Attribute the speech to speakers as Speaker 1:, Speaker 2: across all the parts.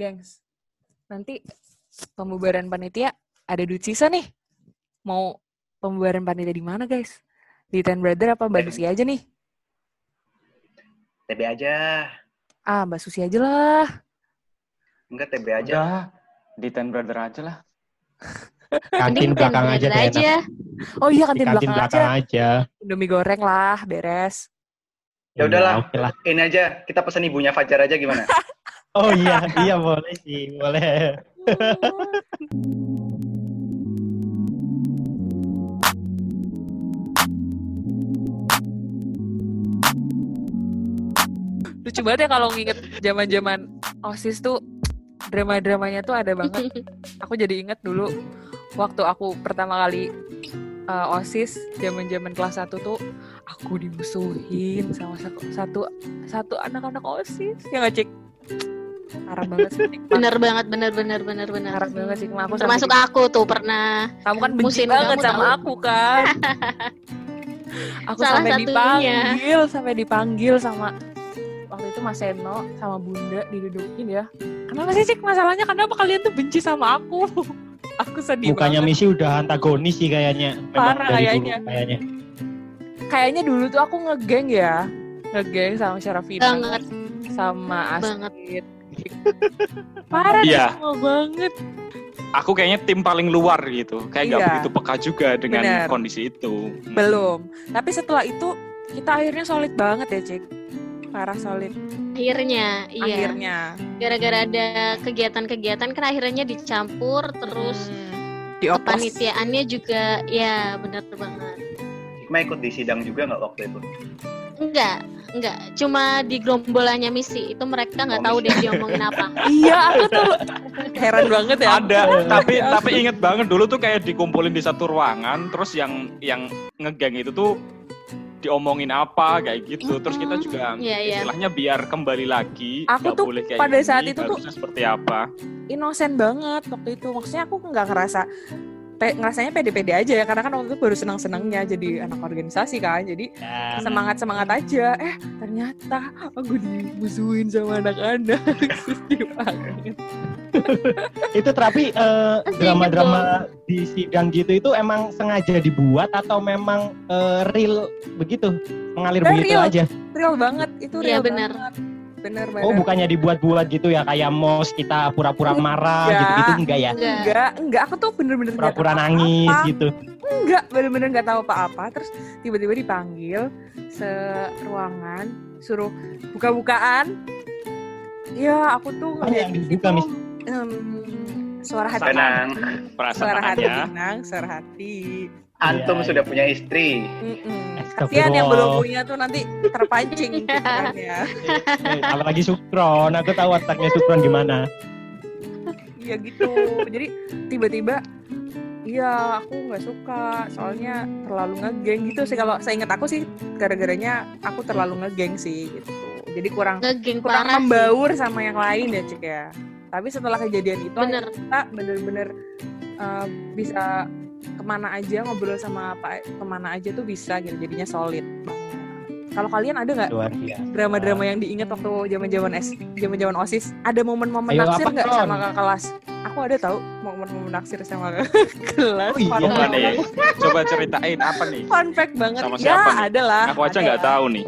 Speaker 1: Gengs, nanti pembubaran panitia ada duit sisa nih. Mau pembubaran panitia di mana, guys? Di Ten Brother apa Mbak Susi aja nih?
Speaker 2: TB aja.
Speaker 1: Ah, Mbak Susi aja lah.
Speaker 2: Enggak TB aja.
Speaker 3: Udah, di Ten Brother aja lah.
Speaker 4: Kantin belakang aja
Speaker 5: aja.
Speaker 1: Oh iya, kantin,
Speaker 4: kantin
Speaker 1: belakang,
Speaker 4: belakang
Speaker 1: aja.
Speaker 4: aja.
Speaker 1: Indomie goreng lah, beres.
Speaker 2: Ya udahlah.
Speaker 4: Iya, lah.
Speaker 2: Ini aja kita pesen ibunya Fajar aja gimana?
Speaker 4: Oh iya, iya boleh sih, boleh.
Speaker 1: Lucu banget ya kalau nginget zaman-zaman OSIS tuh drama-dramanya tuh ada banget. Aku jadi inget dulu waktu aku pertama kali uh, OSIS zaman-zaman kelas 1 tuh aku dimusuhin sama satu satu, satu anak-anak OSIS. Ya nggak Cik? Parah banget sih.
Speaker 5: Bener banget, bener bener bener bener.
Speaker 1: Parah banget sih. Aku
Speaker 5: Termasuk aku tuh pernah.
Speaker 1: kamu kan benci banget
Speaker 5: kamu
Speaker 1: sama
Speaker 5: tahu.
Speaker 1: aku kan. aku
Speaker 5: Salah
Speaker 1: sampai
Speaker 5: satunya.
Speaker 1: dipanggil, sampai dipanggil sama waktu itu Mas Seno sama Bunda didudukin ya. Kenapa sih Cik masalahnya? Kenapa kalian tuh benci sama aku? aku sedih banget.
Speaker 4: Misi udah antagonis sih kayaknya.
Speaker 1: Parah kayaknya.
Speaker 4: Dulu, kayaknya.
Speaker 1: Kayaknya dulu tuh aku ngegeng ya. Ngegeng sama Syarafina.
Speaker 5: Banget.
Speaker 1: Sama
Speaker 5: Banget.
Speaker 1: Parah semua banget.
Speaker 3: Aku kayaknya tim paling luar gitu. Kayak nggak
Speaker 1: Iya.
Speaker 3: begitu peka juga dengan
Speaker 1: Bener.
Speaker 3: kondisi itu. Hmm.
Speaker 1: Belum. Tapi setelah itu kita akhirnya solid banget ya Cik. Parah solid.
Speaker 5: Akhirnya, iya.
Speaker 1: Akhirnya.
Speaker 5: Gara-gara ada kegiatan-kegiatan kan akhirnya dicampur terus
Speaker 1: Hmm. dioplos.
Speaker 5: kepanitiaannya juga ya bener banget.
Speaker 2: Hikmah ikut di sidang juga nggak waktu itu?
Speaker 5: Enggak, enggak. Cuma di gerombolannya misi itu mereka nggak
Speaker 2: Oh,
Speaker 5: tahu deh diomongin apa.
Speaker 1: Iya, aku tuh heran banget ya.
Speaker 3: Ada, tapi
Speaker 1: Ya.
Speaker 3: tapi inget banget dulu tuh kayak dikumpulin di satu ruangan, terus yang yang ngegeng itu tuh diomongin apa kayak gitu. Terus kita juga
Speaker 5: Iya, iya.
Speaker 3: istilahnya biar kembali lagi.
Speaker 1: Aku tuh
Speaker 3: boleh kayak
Speaker 1: pada
Speaker 3: gini,
Speaker 1: saat itu tuh-
Speaker 3: seperti apa?
Speaker 1: Inosen banget waktu itu. Maksudnya aku nggak ngerasa pe- ngerasanya pede-pede aja ya karena kan waktu itu baru senang-senangnya jadi anak organisasi kan. Jadi
Speaker 4: Ya,
Speaker 1: semangat-semangat aja. Eh, ternyata aku dimusuhin sama anak-anak.
Speaker 4: Itu terapi eh,
Speaker 5: Pasti
Speaker 4: drama-drama di sidang gitu itu emang sengaja dibuat atau memang eh, real begitu mengalir
Speaker 1: Udah
Speaker 4: begitu
Speaker 1: real.
Speaker 4: aja
Speaker 1: Real banget, itu
Speaker 5: Iya,
Speaker 1: real
Speaker 5: bener.
Speaker 1: banget. Bener
Speaker 4: oh
Speaker 1: banget.
Speaker 4: bukannya dibuat-buat gitu ya kayak mos kita pura-pura marah
Speaker 1: Enggak.
Speaker 4: gitu-gitu enggak ya
Speaker 5: Enggak.
Speaker 1: Enggak. Aku tuh bener-bener
Speaker 4: pura-pura nangis
Speaker 1: apa-apa.
Speaker 4: gitu
Speaker 1: enggak bener-bener nggak tahu apa-apa terus tiba-tiba dipanggil seruangan suruh buka-bukaan ya aku tuh
Speaker 4: Apa yang dibuka, Miss?
Speaker 1: em, suara hati
Speaker 2: Benang.
Speaker 3: Perasaan
Speaker 1: suara hati
Speaker 3: ya.
Speaker 1: benang suara hati
Speaker 2: Antum
Speaker 4: Iya,
Speaker 2: sudah punya istri.
Speaker 1: Mm-mm. Kasihan yang belum punya tuh nanti terpancing pikirannya
Speaker 4: Eh, apalagi Sukron aku tahu otaknya Sukron gimana
Speaker 1: ya gitu jadi tiba-tiba Iya, aku nggak suka. Soalnya terlalu ngegeng gitu sih. Kalau saya ingat aku sih, gara-garanya aku terlalu ngegeng sih gitu. Jadi kurang
Speaker 5: Ngegeng
Speaker 1: kurang
Speaker 5: parah sih.
Speaker 1: membaur sama yang lain ya cik ya tapi setelah kejadian itu
Speaker 5: Bener.
Speaker 1: kita bener-bener uh, bisa ke mana aja ngobrol sama apa ke mana aja tuh bisa gitu jadinya solid kalau kalian ada nggak drama-drama yang diingat waktu zaman-zaman es zaman-zaman osis ada momen-momen naksir nggak sama kakak kelas aku ada tahu momen-momen naksir sama kakak kelas
Speaker 4: Oh, iya.
Speaker 1: Fact
Speaker 3: nih?
Speaker 1: banget.
Speaker 3: Coba ceritain apa nih?
Speaker 1: fun fact banget
Speaker 3: Sama
Speaker 1: ya
Speaker 3: siapa nih?
Speaker 1: ada lah
Speaker 3: Aku aja nggak tahu nih.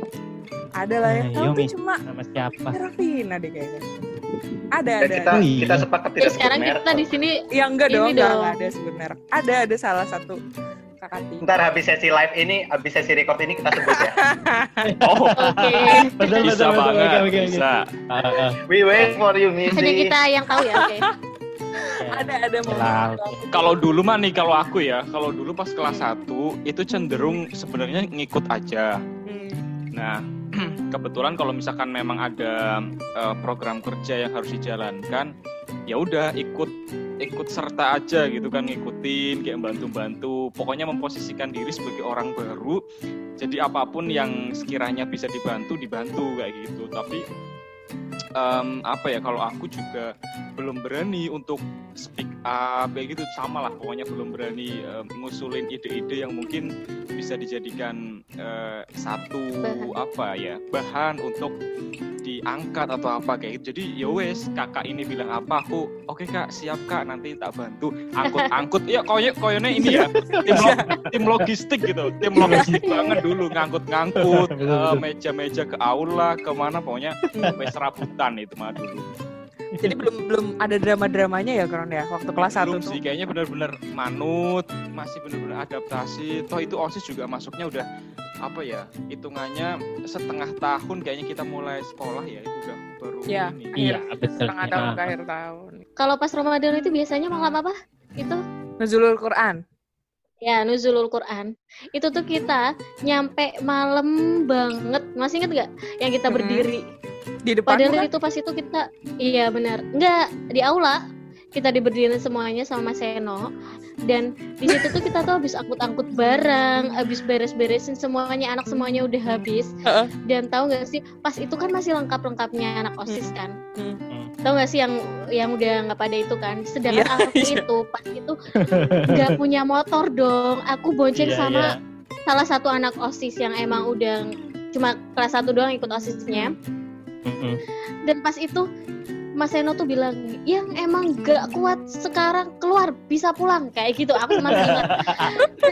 Speaker 1: ada lah ya
Speaker 4: Ayo,
Speaker 1: tapi cuma
Speaker 4: sama siapa
Speaker 1: Serafina deh kayaknya ada
Speaker 2: Dan
Speaker 1: ada
Speaker 2: kita
Speaker 4: Oh, iya.
Speaker 2: kita sepakat tidak sebut
Speaker 5: sekarang
Speaker 2: merek.
Speaker 5: kita di sini
Speaker 1: Ya enggak dong, enggak,
Speaker 5: dong.
Speaker 1: enggak ada sebut merek. Ada, ada salah satu kakak.
Speaker 2: Ntar habis sesi live ini, habis sesi record ini kita sebut ya.
Speaker 3: Oh,
Speaker 5: oke.
Speaker 4: betul
Speaker 3: bisa
Speaker 4: betul
Speaker 3: banget, bisa.
Speaker 4: Ah, ah.
Speaker 2: We wait for you,
Speaker 5: Hanya
Speaker 2: Missy.
Speaker 5: kita yang tahu ya, oke.
Speaker 1: Ada, ada momen.
Speaker 3: Kalau dulu mah nih kalau aku ya, kalau dulu pas kelas 1 itu cenderung sebenarnya ngikut aja.
Speaker 1: Hmm.
Speaker 3: Nah, kebetulan kalau misalkan memang ada eh, program kerja yang harus dijalankan, ya udah ikut ikut serta aja gitu kan ngikutin kayak bantu-bantu pokoknya memposisikan diri sebagai orang baru. Jadi apa pun yang sekiranya bisa dibantu dibantu kayak gitu. Tapi em, apa ya kalau aku juga belum berani untuk speak up kayak gitu sama lah pokoknya belum berani eh, ngusulin ide-ide yang mungkin bisa dijadikan eh, satu
Speaker 5: Bahan.
Speaker 3: apa ya bahan untuk diangkat atau apa kayak gitu jadi ya wes kakak ini bilang apa aku oke kak siap kak nanti tak bantu angkut angkut ya koyo koyonya ini ya tim, lo- tim logistik gitu tim logistik banget dulu ngangkut ngangkut
Speaker 4: Betul, betul.
Speaker 3: meja-meja ke aula ke mana pokoknya wes serabutan itu mah dulu
Speaker 1: Jadi belum belum ada drama-dramanya ya Kron ya waktu kelas 1
Speaker 3: belum
Speaker 1: tuh.
Speaker 3: sih kayaknya benar-benar manut masih benar-benar adaptasi toh itu osis juga masuknya udah apa ya hitungannya setengah tahun kayaknya kita mulai sekolah ya itu udah baru
Speaker 1: Iya.
Speaker 3: ini
Speaker 4: Iya, betul.
Speaker 1: Setengah tahun
Speaker 4: Ah.
Speaker 1: ke akhir tahun.
Speaker 5: Kalau pas Ramadan itu biasanya malam apa? Itu
Speaker 1: Nuzulul Quran.
Speaker 5: ya nuzulul Quran. Itu tuh kita nyampe malam banget. Masih inget nggak yang kita berdiri?
Speaker 1: Di depan
Speaker 5: Padahal
Speaker 1: bukan?
Speaker 5: itu pas itu kita iya benar. Enggak, di aula kita diberdiriin semuanya sama Mas Seno. Dan di situ tuh kita tuh habis angkut-angkut barang, habis beres-beresin semuanya, anak semuanya udah habis.
Speaker 1: Heeh.
Speaker 5: Dan tahu nggak sih, pas itu kan masih lengkap-lengkapnya anak OSIS kan.
Speaker 1: Hmm.
Speaker 5: Tahu nggak sih yang yang udah nggak pada itu kan? Sedangkan
Speaker 1: Iya,
Speaker 5: aku
Speaker 1: iya.
Speaker 5: itu pas itu nggak punya motor dong. Aku bonceng
Speaker 4: Iya,
Speaker 5: sama
Speaker 4: iya.
Speaker 5: salah satu anak OSIS yang emang udah cuma kelas satu doang ikut OSISnya Dan pas itu Mas Seno tuh bilang yang emang gak kuat sekarang keluar bisa pulang. Kayak gitu aku masih ingat.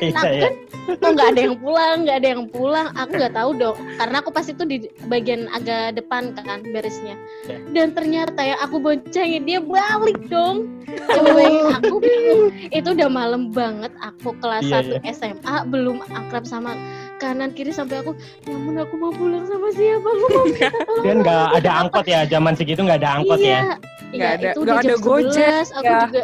Speaker 4: Iya,
Speaker 5: nah
Speaker 4: iya.
Speaker 5: kan kok nggak ada yang pulang nggak ada yang pulang? Aku nggak tahu dong karena aku pas itu di bagian agak depan kan beresnya
Speaker 4: Ya.
Speaker 5: dan ternyata ya aku boncengin dia balik dong. Coba bayangin aku itu udah malam banget aku kelas
Speaker 4: Iya,
Speaker 5: 1 SMA belum akrab sama kanan kiri sampai aku ya ampun aku mau pulang sama siapa aku mau minta tolong
Speaker 4: Dan nggak ada angkot ya, zaman segitu nggak ada angkot
Speaker 5: iya.
Speaker 4: ya.
Speaker 5: Iya,
Speaker 1: Nggak ada-
Speaker 5: itu udah
Speaker 1: ada
Speaker 5: jam
Speaker 1: Gojek,
Speaker 5: 11, aku
Speaker 1: ya.
Speaker 5: juga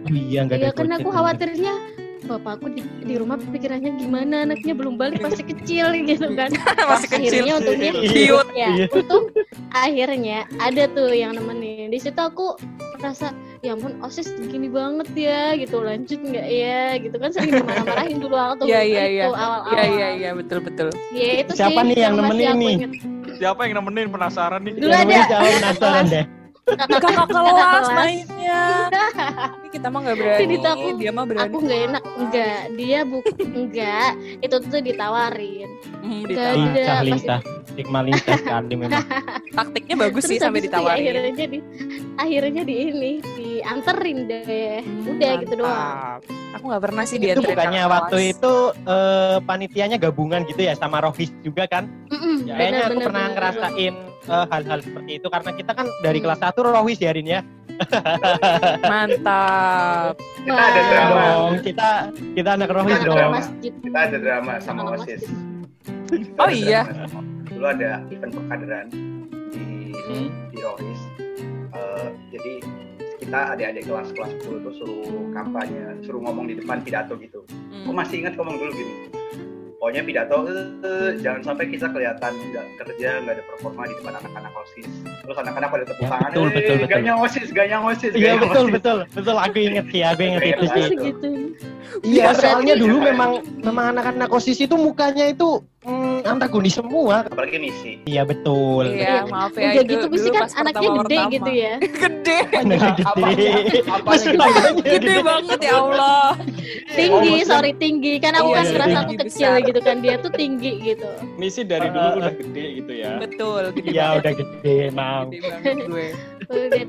Speaker 4: Oh, iya, nggak ada
Speaker 5: iya karena aku khawatirnya bapakku di, di rumah pikirannya gimana anaknya belum balik masih kecil gitu kan
Speaker 1: Masih kecil.
Speaker 5: akhirnya untungnya
Speaker 1: Cute.
Speaker 5: ya
Speaker 4: Iya.
Speaker 5: untung akhirnya ada tuh yang nemenin di situ aku merasa ya ampun osis gini banget ya gitu lanjut nggak ya gitu kan sering dimarah-marahin dulu waktu
Speaker 1: Iya, iya, iya.
Speaker 5: itu awal-awal
Speaker 1: Iya iya iya betul betul.
Speaker 5: Ya, itu
Speaker 4: Siapa
Speaker 5: sih
Speaker 4: nih yang nemenin nih?
Speaker 5: inget.
Speaker 3: siapa yang nemenin penasaran nih
Speaker 5: Dulu ada.
Speaker 4: penasaran deh.
Speaker 5: Kakak-
Speaker 1: Kakak
Speaker 5: kakak
Speaker 1: kelas mainnya. Ini kita mah nggak berani.
Speaker 5: Jadi aku-
Speaker 1: Dia mah berani.
Speaker 5: aku nggak enak enggak dia bu enggak itu tuh ditawarin
Speaker 1: Hmm, ditawarin.
Speaker 5: ada. Pas.
Speaker 4: Stigma lincah sekali memang.
Speaker 1: Taktiknya bagus sih
Speaker 5: Terus
Speaker 1: sampai
Speaker 5: habis itu ya
Speaker 1: ditawarin.
Speaker 5: akhirnya di akhirnya di ini dianterin deh
Speaker 1: Hmm,
Speaker 5: udah gitu doang
Speaker 1: mantap. Aku nggak pernah sih
Speaker 4: itu
Speaker 1: dianterin
Speaker 4: bukannya waktu
Speaker 1: kelas.
Speaker 4: itu eh, panitianya gabungan gitu ya sama Rohis juga kan?
Speaker 5: Mm-mm,
Speaker 4: Ya,
Speaker 5: bener,
Speaker 4: kayaknya aku
Speaker 5: bener,
Speaker 4: pernah
Speaker 5: bener,
Speaker 4: ngerasain eh, hal-hal seperti itu karena kita kan dari
Speaker 5: Hmm.
Speaker 4: kelas 1 Rohis ya Rin ya.
Speaker 1: Mantap.
Speaker 2: Kita ada drama.
Speaker 4: Dong, kita kita anak Rohis dong.
Speaker 2: Kita ada drama sama OSIS.
Speaker 1: Oh iya?
Speaker 2: drama Dulu ada event perkaderan di
Speaker 4: Hmm.
Speaker 2: di Rohis. Eh, jadi kita adik-adik kelas kelas 10 tuh suruh kampanye, suruh ngomong di depan pidato gitu. Aku
Speaker 1: Hmm.
Speaker 2: masih ingat ngomong dulu gini. Pokoknya pidato, eh, jangan sampai kita kelihatan nggak kerja, nggak ada performa di depan anak-anak OSIS. Terus anak-anak pada tepuk
Speaker 4: Ya,
Speaker 2: tangan,
Speaker 4: betul,
Speaker 2: "Eh,
Speaker 4: betul, betul.
Speaker 2: gaknya OSIS, gaknya OSIS,
Speaker 4: Iya betul
Speaker 2: OSIS."
Speaker 4: betul betul aku inget sih aku inget itu sih.
Speaker 5: segitu
Speaker 4: Iya
Speaker 5: Berarti-
Speaker 4: soalnya dulu memang memang anak-anak osis itu mukanya itu mm, antagonis semua.
Speaker 2: Apalagi misi.
Speaker 4: Iya betul.
Speaker 1: Iya, maaf ya
Speaker 5: udah
Speaker 1: itu
Speaker 5: gitu mesti
Speaker 1: dulu
Speaker 5: kan anaknya gede
Speaker 1: pertama.
Speaker 5: gitu ya
Speaker 1: Gede.
Speaker 4: Anak gede.
Speaker 3: apanya
Speaker 1: Gede banget ya Allah.
Speaker 5: tinggi
Speaker 2: Oh,
Speaker 5: sorry tinggi kan aku
Speaker 1: Iya,
Speaker 5: kan
Speaker 4: iya,
Speaker 5: ngerasa aku kecil
Speaker 1: besar.
Speaker 5: gitu kan dia tuh tinggi gitu
Speaker 3: misi dari dulu udah gede gitu ya
Speaker 1: Betul, gede
Speaker 4: Iya udah gede mau.
Speaker 1: Gede banget gue.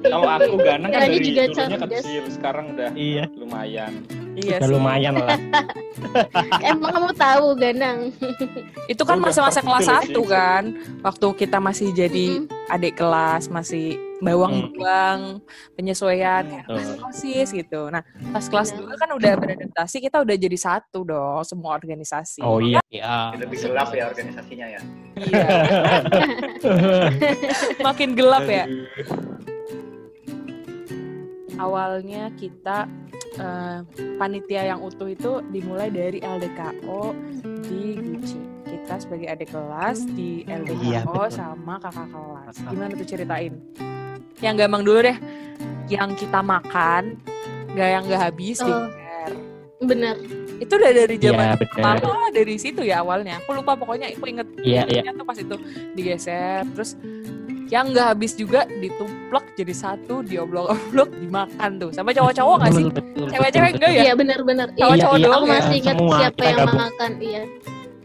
Speaker 3: Kalau aku ganang kan dari
Speaker 5: juga
Speaker 3: dulunya
Speaker 5: cerdas.
Speaker 3: kecil sekarang udah
Speaker 4: Iya,
Speaker 3: lumayan
Speaker 1: Iya
Speaker 4: udah
Speaker 1: sih.
Speaker 4: lumayan lah.
Speaker 5: emang kamu tahu ganang
Speaker 1: Itu kan masa-masa kelas
Speaker 3: pasti
Speaker 1: 1
Speaker 3: sih.
Speaker 1: kan. Waktu kita masih jadi
Speaker 5: Mm-mm.
Speaker 1: adik kelas, masih bawang-bawang, penyesuaian, kayak. "Ah, OSIS gitu. Nah, pas kelas
Speaker 5: Iya.
Speaker 1: 2 kan udah beradaptasi, kita udah jadi satu dong, semua organisasi.
Speaker 4: Oh iya. Iya.
Speaker 2: Lebih gelap ya organisasinya ya.
Speaker 1: Iya. Makin gelap ya. Awalnya kita eh, panitia yang utuh itu dimulai dari LDKO di Gucci. Kita sebagai adik kelas di LDKO
Speaker 4: Iya, betul.
Speaker 1: sama kakak kelas. Gimana tuh ceritain? Yang gampang dulu deh. Yang kita makan, nggak yang nggak habis
Speaker 5: Oh. bener
Speaker 1: Itu udah dari zaman
Speaker 4: Iya benar.
Speaker 1: pertama dari situ ya awalnya. Aku lupa pokoknya aku inget
Speaker 4: Iya iya.
Speaker 1: tuh pas itu digeser terus Yang nggak habis juga ditumplek jadi satu, dioblok-oblok, dimakan tuh. Sama cowok-cowok nggak sih? Cewek-cewek enggak ya?
Speaker 5: Iya benar-benar.
Speaker 1: Cowok-cowok
Speaker 5: Iya,
Speaker 1: doang
Speaker 5: Aku
Speaker 1: ya?
Speaker 5: masih ingat
Speaker 4: Semua
Speaker 5: siapa yang
Speaker 4: gabung.
Speaker 5: makan. Iya.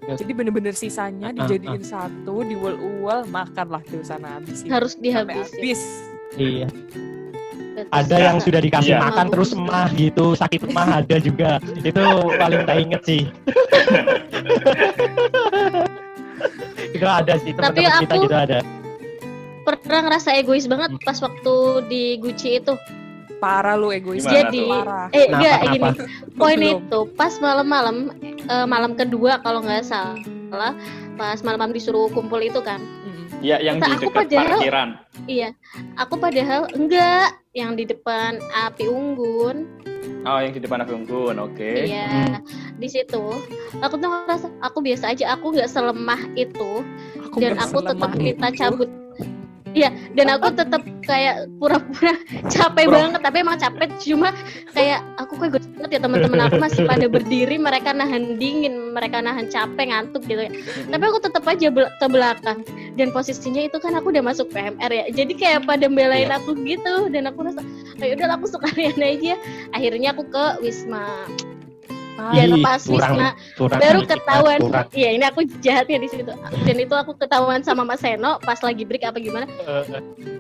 Speaker 1: Jadi bener-bener sisanya
Speaker 4: Ah,
Speaker 1: dijadiin satu, diuel-uel, makan lah tuh sana habis.
Speaker 5: Harus
Speaker 1: Sampai
Speaker 5: dihabisin.
Speaker 1: habis.
Speaker 4: Iya.
Speaker 5: Betul.
Speaker 4: Ada yang sudah dikasih
Speaker 3: Iya.
Speaker 4: makan terus emah gitu, sakit emah ada juga. Itu paling tak inget sih. itu ada sih
Speaker 5: Tapi
Speaker 4: teman-teman kita
Speaker 5: aku-
Speaker 4: gitu ada.
Speaker 5: Pernah ngerasa egois banget
Speaker 4: Hmm.
Speaker 5: pas waktu di Gucci itu.
Speaker 1: Parah lu egois.
Speaker 3: Gimana
Speaker 5: Jadi,
Speaker 3: tuh?
Speaker 1: Parah.
Speaker 5: eh enggak gini. Poin
Speaker 1: Belum.
Speaker 5: itu pas malam-malam eh, malam kedua kalau nggak salah pas malam-malam disuruh kumpul itu kan.
Speaker 1: Mm-mm.
Speaker 3: Ya yang
Speaker 5: Kata
Speaker 3: di
Speaker 5: aku
Speaker 3: dekat
Speaker 5: padahal-
Speaker 3: parkiran.
Speaker 5: Iya. Aku padahal enggak yang di depan api unggun.
Speaker 3: Oh, yang di depan aku unggun. Oke.
Speaker 5: Iya. Di situ aku tuh ngerasa aku biasa aja, aku nggak selemah itu
Speaker 1: Aku
Speaker 5: dan aku tetap minta
Speaker 1: itu.
Speaker 5: Iya, dan aku tetap kayak pura-pura capek
Speaker 3: Pura-
Speaker 5: banget, tapi emang capek cuma kayak aku kok gue banget ya teman-teman aku masih pada berdiri, mereka nahan dingin, mereka nahan capek, ngantuk gitu ya. Tapi aku tetap aja ke belakang dan posisinya itu kan aku udah masuk PMR ya. Jadi kayak pada belain
Speaker 4: Iya.
Speaker 5: aku gitu dan aku rasa ayo udah aku sekalian aja. Akhirnya aku ke Wisma. Dan
Speaker 4: Ih,
Speaker 5: pas
Speaker 4: kurang,
Speaker 5: Wisma
Speaker 4: kurang
Speaker 5: baru ketahuan.
Speaker 4: kurang.
Speaker 5: iya ini aku jahatnya di situ. Dan itu aku ketahuan sama Mas Seno pas lagi break apa gimana.
Speaker 4: Eh,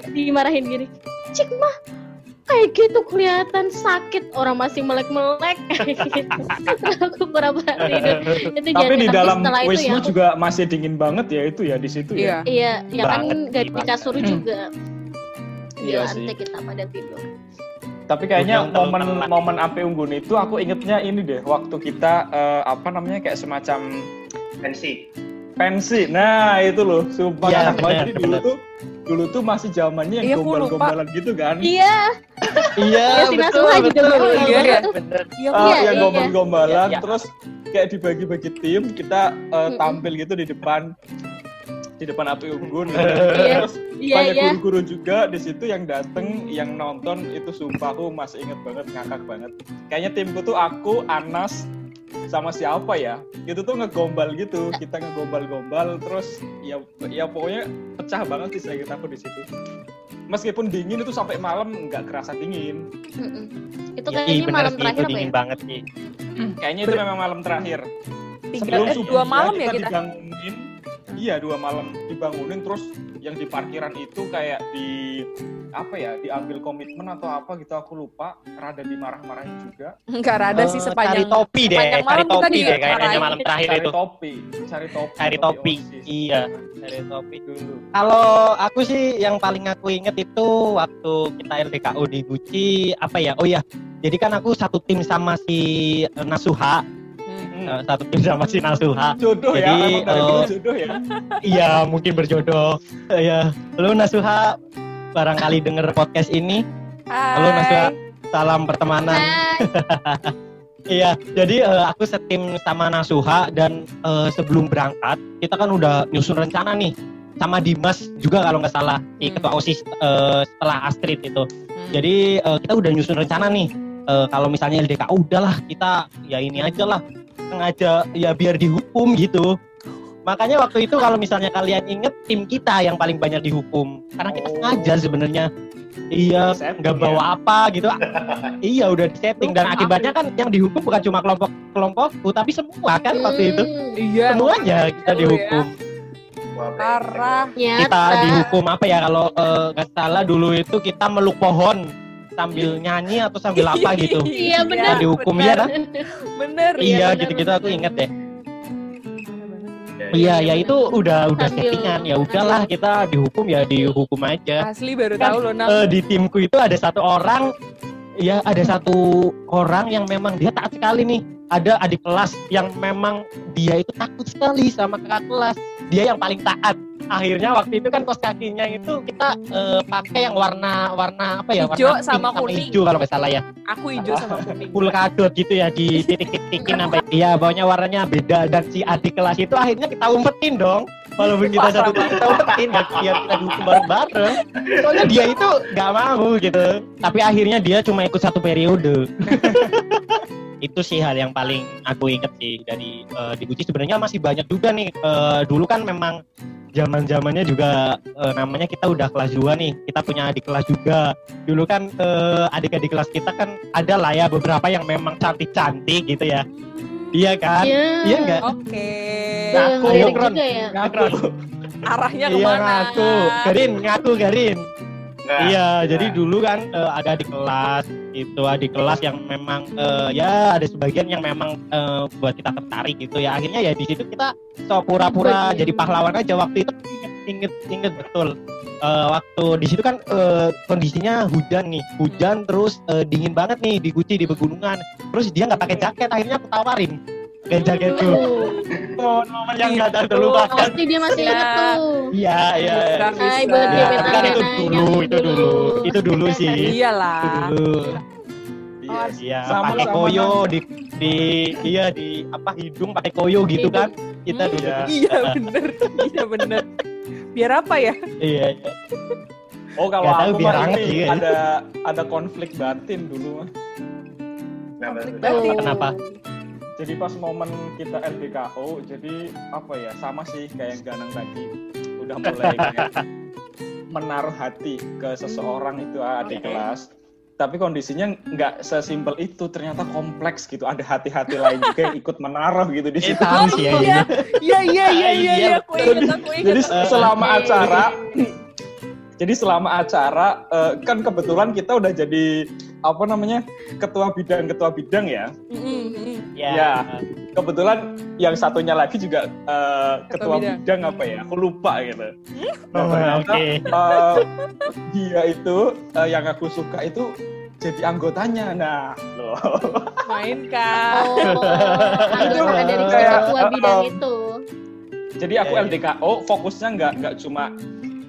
Speaker 5: dimarahin gini cik mah kayak gitu kelihatan sakit. Orang masih melek-melek. Gitu aku pura-pura tidur. Itu
Speaker 3: Tapi di dalam
Speaker 5: itu
Speaker 3: wisma
Speaker 5: ya aku-
Speaker 3: juga masih dingin banget ya itu ya di situ
Speaker 1: Iya.
Speaker 3: ya.
Speaker 5: iya. Ya kan gak di kasur juga. Di
Speaker 3: Iya sih.
Speaker 5: lantai kita pada tidur
Speaker 3: Tapi kayaknya momen momen api unggun itu aku ingetnya ini deh waktu kita eh, apa namanya kayak semacam
Speaker 2: pensi
Speaker 3: pensi. Nah, itu loh, sumpah
Speaker 4: Iya,
Speaker 3: banget.
Speaker 4: benar,
Speaker 3: Jadi dulu tuh dulu tuh masih zamannya
Speaker 1: Iya,
Speaker 3: yang
Speaker 1: lupa.
Speaker 3: gombal-gombalan gitu kan.
Speaker 5: iya
Speaker 4: Iya,
Speaker 5: Ya,
Speaker 1: Iya, iya.
Speaker 4: Bener.
Speaker 1: Iya,
Speaker 3: Ah,
Speaker 5: Iya,
Speaker 3: yang
Speaker 5: iya.
Speaker 3: gombal-gombalan
Speaker 4: Iya.
Speaker 3: terus kayak dibagi-bagi tim kita
Speaker 5: Mm-mm.
Speaker 3: tampil gitu di depan di depan api unggun gitu.
Speaker 5: Iya.
Speaker 3: terus
Speaker 5: iya
Speaker 3: banyak
Speaker 5: iya
Speaker 3: guru-guru juga di situ yang dateng yang nonton itu sumpah aku masih inget banget ngakak banget kayaknya timku tuh aku Anas sama siapa ya itu tuh ngegombal gitu kita ngegombal-gombal terus ya ya pokoknya pecah banget sih saya aku di situ meskipun dingin itu sampai malam nggak kerasa dingin
Speaker 5: Mm-mm. itu
Speaker 4: Iya,
Speaker 5: kayaknya
Speaker 4: bener
Speaker 5: malam
Speaker 4: sih,
Speaker 5: terakhir
Speaker 4: itu
Speaker 5: apa ya
Speaker 4: dingin banget sih.
Speaker 3: kayaknya itu memang malam terakhir
Speaker 1: Tiga,
Speaker 3: sebelum
Speaker 1: eh,
Speaker 3: subuh
Speaker 1: dua malam ya kita.
Speaker 3: dibangunin iya dua malam dibangunin terus yang di parkiran itu kayak di apa ya diambil komitmen atau apa gitu aku lupa rada dimarah-marahin juga
Speaker 1: Enggak rada sih
Speaker 4: Eh,
Speaker 1: sepanjang
Speaker 4: cari topi deh,
Speaker 1: sepanjang
Speaker 4: cari topi deh kayaknya malam terakhir
Speaker 3: cari
Speaker 4: itu.
Speaker 3: topi cari topi
Speaker 4: Cari topi.
Speaker 3: OSIS.
Speaker 4: Iya, cari topi.
Speaker 3: dulu
Speaker 4: Kalau aku sih yang paling aku inget itu waktu kita LDKU di Gucci apa ya? Oh ya, jadi kan aku satu tim sama si eh, Nasuha,
Speaker 1: Hmm.
Speaker 4: eh, satu tim sama si Nasuha.
Speaker 3: jodoh ya
Speaker 4: Jadi,
Speaker 3: dulu
Speaker 4: eh,
Speaker 3: jodoh ya
Speaker 4: Iya, mungkin berjodoh. Eh, Ya, lu Nasuha barangkali denger podcast ini, Halo, Nasya.
Speaker 1: Hai.
Speaker 4: salam pertemanan.
Speaker 5: Hai.
Speaker 4: Iya, jadi eh, aku setim sama Nasuha dan eh, sebelum berangkat kita kan udah nyusun rencana nih sama Dimas juga kalau nggak salah di
Speaker 1: Hmm.
Speaker 4: ketua osis eh, setelah Astrid itu.
Speaker 1: Hmm.
Speaker 4: Jadi eh, kita udah nyusun rencana nih. Eh, kalau misalnya LDK udahlah kita ya ini aja lah sengaja ya biar dihukum gitu. Makanya waktu itu kalau misalnya kalian inget tim kita yang paling banyak dihukum karena kita
Speaker 3: Oh.
Speaker 4: sengaja sebenarnya. Iya,
Speaker 3: Setting
Speaker 4: nggak
Speaker 3: ya.
Speaker 4: bawa apa gitu. iya udah disetting dan
Speaker 1: Hukum
Speaker 4: akibatnya kan yang dihukum bukan cuma kelompok kelompokku tapi semua kan waktu itu
Speaker 5: Hmm,
Speaker 1: Iya.
Speaker 4: semuanya kita
Speaker 1: Seru ya.
Speaker 4: dihukum.
Speaker 1: Parah.
Speaker 4: Kita dihukum apa ya kalau eh, nggak salah dulu itu kita meluk pohon sambil nyanyi atau sambil apa gitu.
Speaker 5: Iya, benar.
Speaker 4: dihukum,
Speaker 1: benar.
Speaker 4: ya kan?
Speaker 1: Bener.
Speaker 5: Iya,
Speaker 4: Iya gitu-gitu aku inget deh.
Speaker 2: Ya,
Speaker 4: Iya ya
Speaker 5: benar.
Speaker 4: itu udah udah
Speaker 5: Sambil-
Speaker 4: settingan ya udahlah kita dihukum ya dihukum aja.
Speaker 1: Asli baru
Speaker 4: Kan,
Speaker 1: tahu loh Nang.
Speaker 4: Eh, di timku itu ada satu orang ya ada satu orang yang memang dia taat sekali nih ada adik kelas yang memang dia itu takut sekali sama kakak kelas dia yang paling taat akhirnya waktu itu kan kos kakinya itu kita eh, pakai yang warna warna apa ya?
Speaker 1: Hijau
Speaker 4: warna pink
Speaker 1: sama kuning.
Speaker 4: hijau kalau nggak salah ya.
Speaker 1: Aku hijau sama kuning.
Speaker 4: full kadot gitu ya di titik-titikin sampai iya bawahnya warnanya beda dan si adik kelas itu akhirnya kita umpetin dong. Walaupun kita satu tim kita umpetin dan biar kita dihukum bareng-bareng. Soalnya dia itu nggak mau gitu. Tapi akhirnya dia cuma ikut satu periode. Itu sih hal yang paling aku inget sih. Dari eh, di Gucci sebenarnya masih banyak juga nih. Eh, dulu kan memang zaman zamannya juga eh, namanya kita udah kelas 2 nih kita punya adik kelas juga dulu kan eh, adik-adik kelas kita kan ada lah ya beberapa yang memang cantik-cantik gitu ya iya kan
Speaker 5: Iya.
Speaker 4: iya enggak
Speaker 1: Oke.
Speaker 5: Tuh, yang
Speaker 4: Ngaku,
Speaker 5: ya.
Speaker 4: ngaku
Speaker 1: Arahnya
Speaker 4: iya
Speaker 1: ke mana?
Speaker 4: ngaku Garin ngaku Garin
Speaker 2: Enggak.
Speaker 4: iya
Speaker 2: Nah.
Speaker 4: jadi dulu kan eh, ada di kelas itu adik kelas yang memang eh, ya ada sebagian yang memang eh, buat kita tertarik gitu ya. Akhirnya ya di situ kita so pura-pura jadi pahlawan aja waktu itu. Inget inget, betul. Eh, waktu di situ kan eh, kondisinya hujan nih hujan terus eh, dingin banget nih di Guci di pegunungan. Terus dia nggak pakai jaket akhirnya aku tawarin pakai jaket tuh
Speaker 5: Uh,
Speaker 4: momen yang nggak
Speaker 1: Gitu.
Speaker 4: terlupakan
Speaker 5: pasti dia masih
Speaker 1: Ya.
Speaker 5: inget tuh.
Speaker 4: iya iya
Speaker 1: Bisa,
Speaker 5: Hai
Speaker 4: Ya, tapi kan itu dulu, itu dulu, itu dulu sih. Itu
Speaker 1: Iyalah.
Speaker 4: dulu.
Speaker 3: Iya.
Speaker 4: Iya,
Speaker 3: Sama-
Speaker 4: pakai koyo di di iya di apa hidung pakai koyo gitu kan. Kita dulu.
Speaker 3: Iya.
Speaker 1: Iya bener. Iya bener. Biar apa ya?
Speaker 4: Iya, iya.
Speaker 3: Oh kalau aku
Speaker 4: biar
Speaker 3: mah ini
Speaker 4: ya.
Speaker 3: ada ada konflik batin dulu mah.
Speaker 2: Kenapa?
Speaker 3: Jadi pas momen kita LDKO, jadi apa ya sama sih kayak yang Ganang tadi udah mulai kayak menaruh hati ke seseorang itu adik
Speaker 1: Oke.
Speaker 3: kelas. Tapi kondisinya nggak sesimpel itu, ternyata kompleks gitu. Ada hati-hati lain juga yang ikut menaruh gitu di
Speaker 4: Eh,
Speaker 3: situ.
Speaker 4: ya.
Speaker 1: iya.
Speaker 4: ini.
Speaker 1: Iya iya iya iya.
Speaker 4: Iya.
Speaker 1: Aku ingat aku ingat.
Speaker 3: Jadi
Speaker 4: Eh,
Speaker 3: selama acara jadi selama acara eh, kan kebetulan kita udah jadi apa namanya ketua bidang ketua bidang ya
Speaker 1: Mm-mm, mm-mm.
Speaker 4: Ya.
Speaker 3: Ya. kebetulan yang satunya lagi juga eh,
Speaker 1: Ketua
Speaker 3: ketua
Speaker 1: bidang.
Speaker 3: bidang. apa ya aku lupa gitu nah,
Speaker 4: Oh,
Speaker 3: ternyata
Speaker 4: Oke.
Speaker 3: eh, dia itu eh, yang aku suka itu jadi anggotanya nah loh
Speaker 1: Main kan.
Speaker 5: Oh, anggota dari
Speaker 3: Kayak,
Speaker 5: ketua
Speaker 3: uh,
Speaker 5: bidang
Speaker 3: um,
Speaker 5: itu.
Speaker 3: jadi aku
Speaker 4: Ya, ya.
Speaker 3: LDKO fokusnya nggak nggak cuma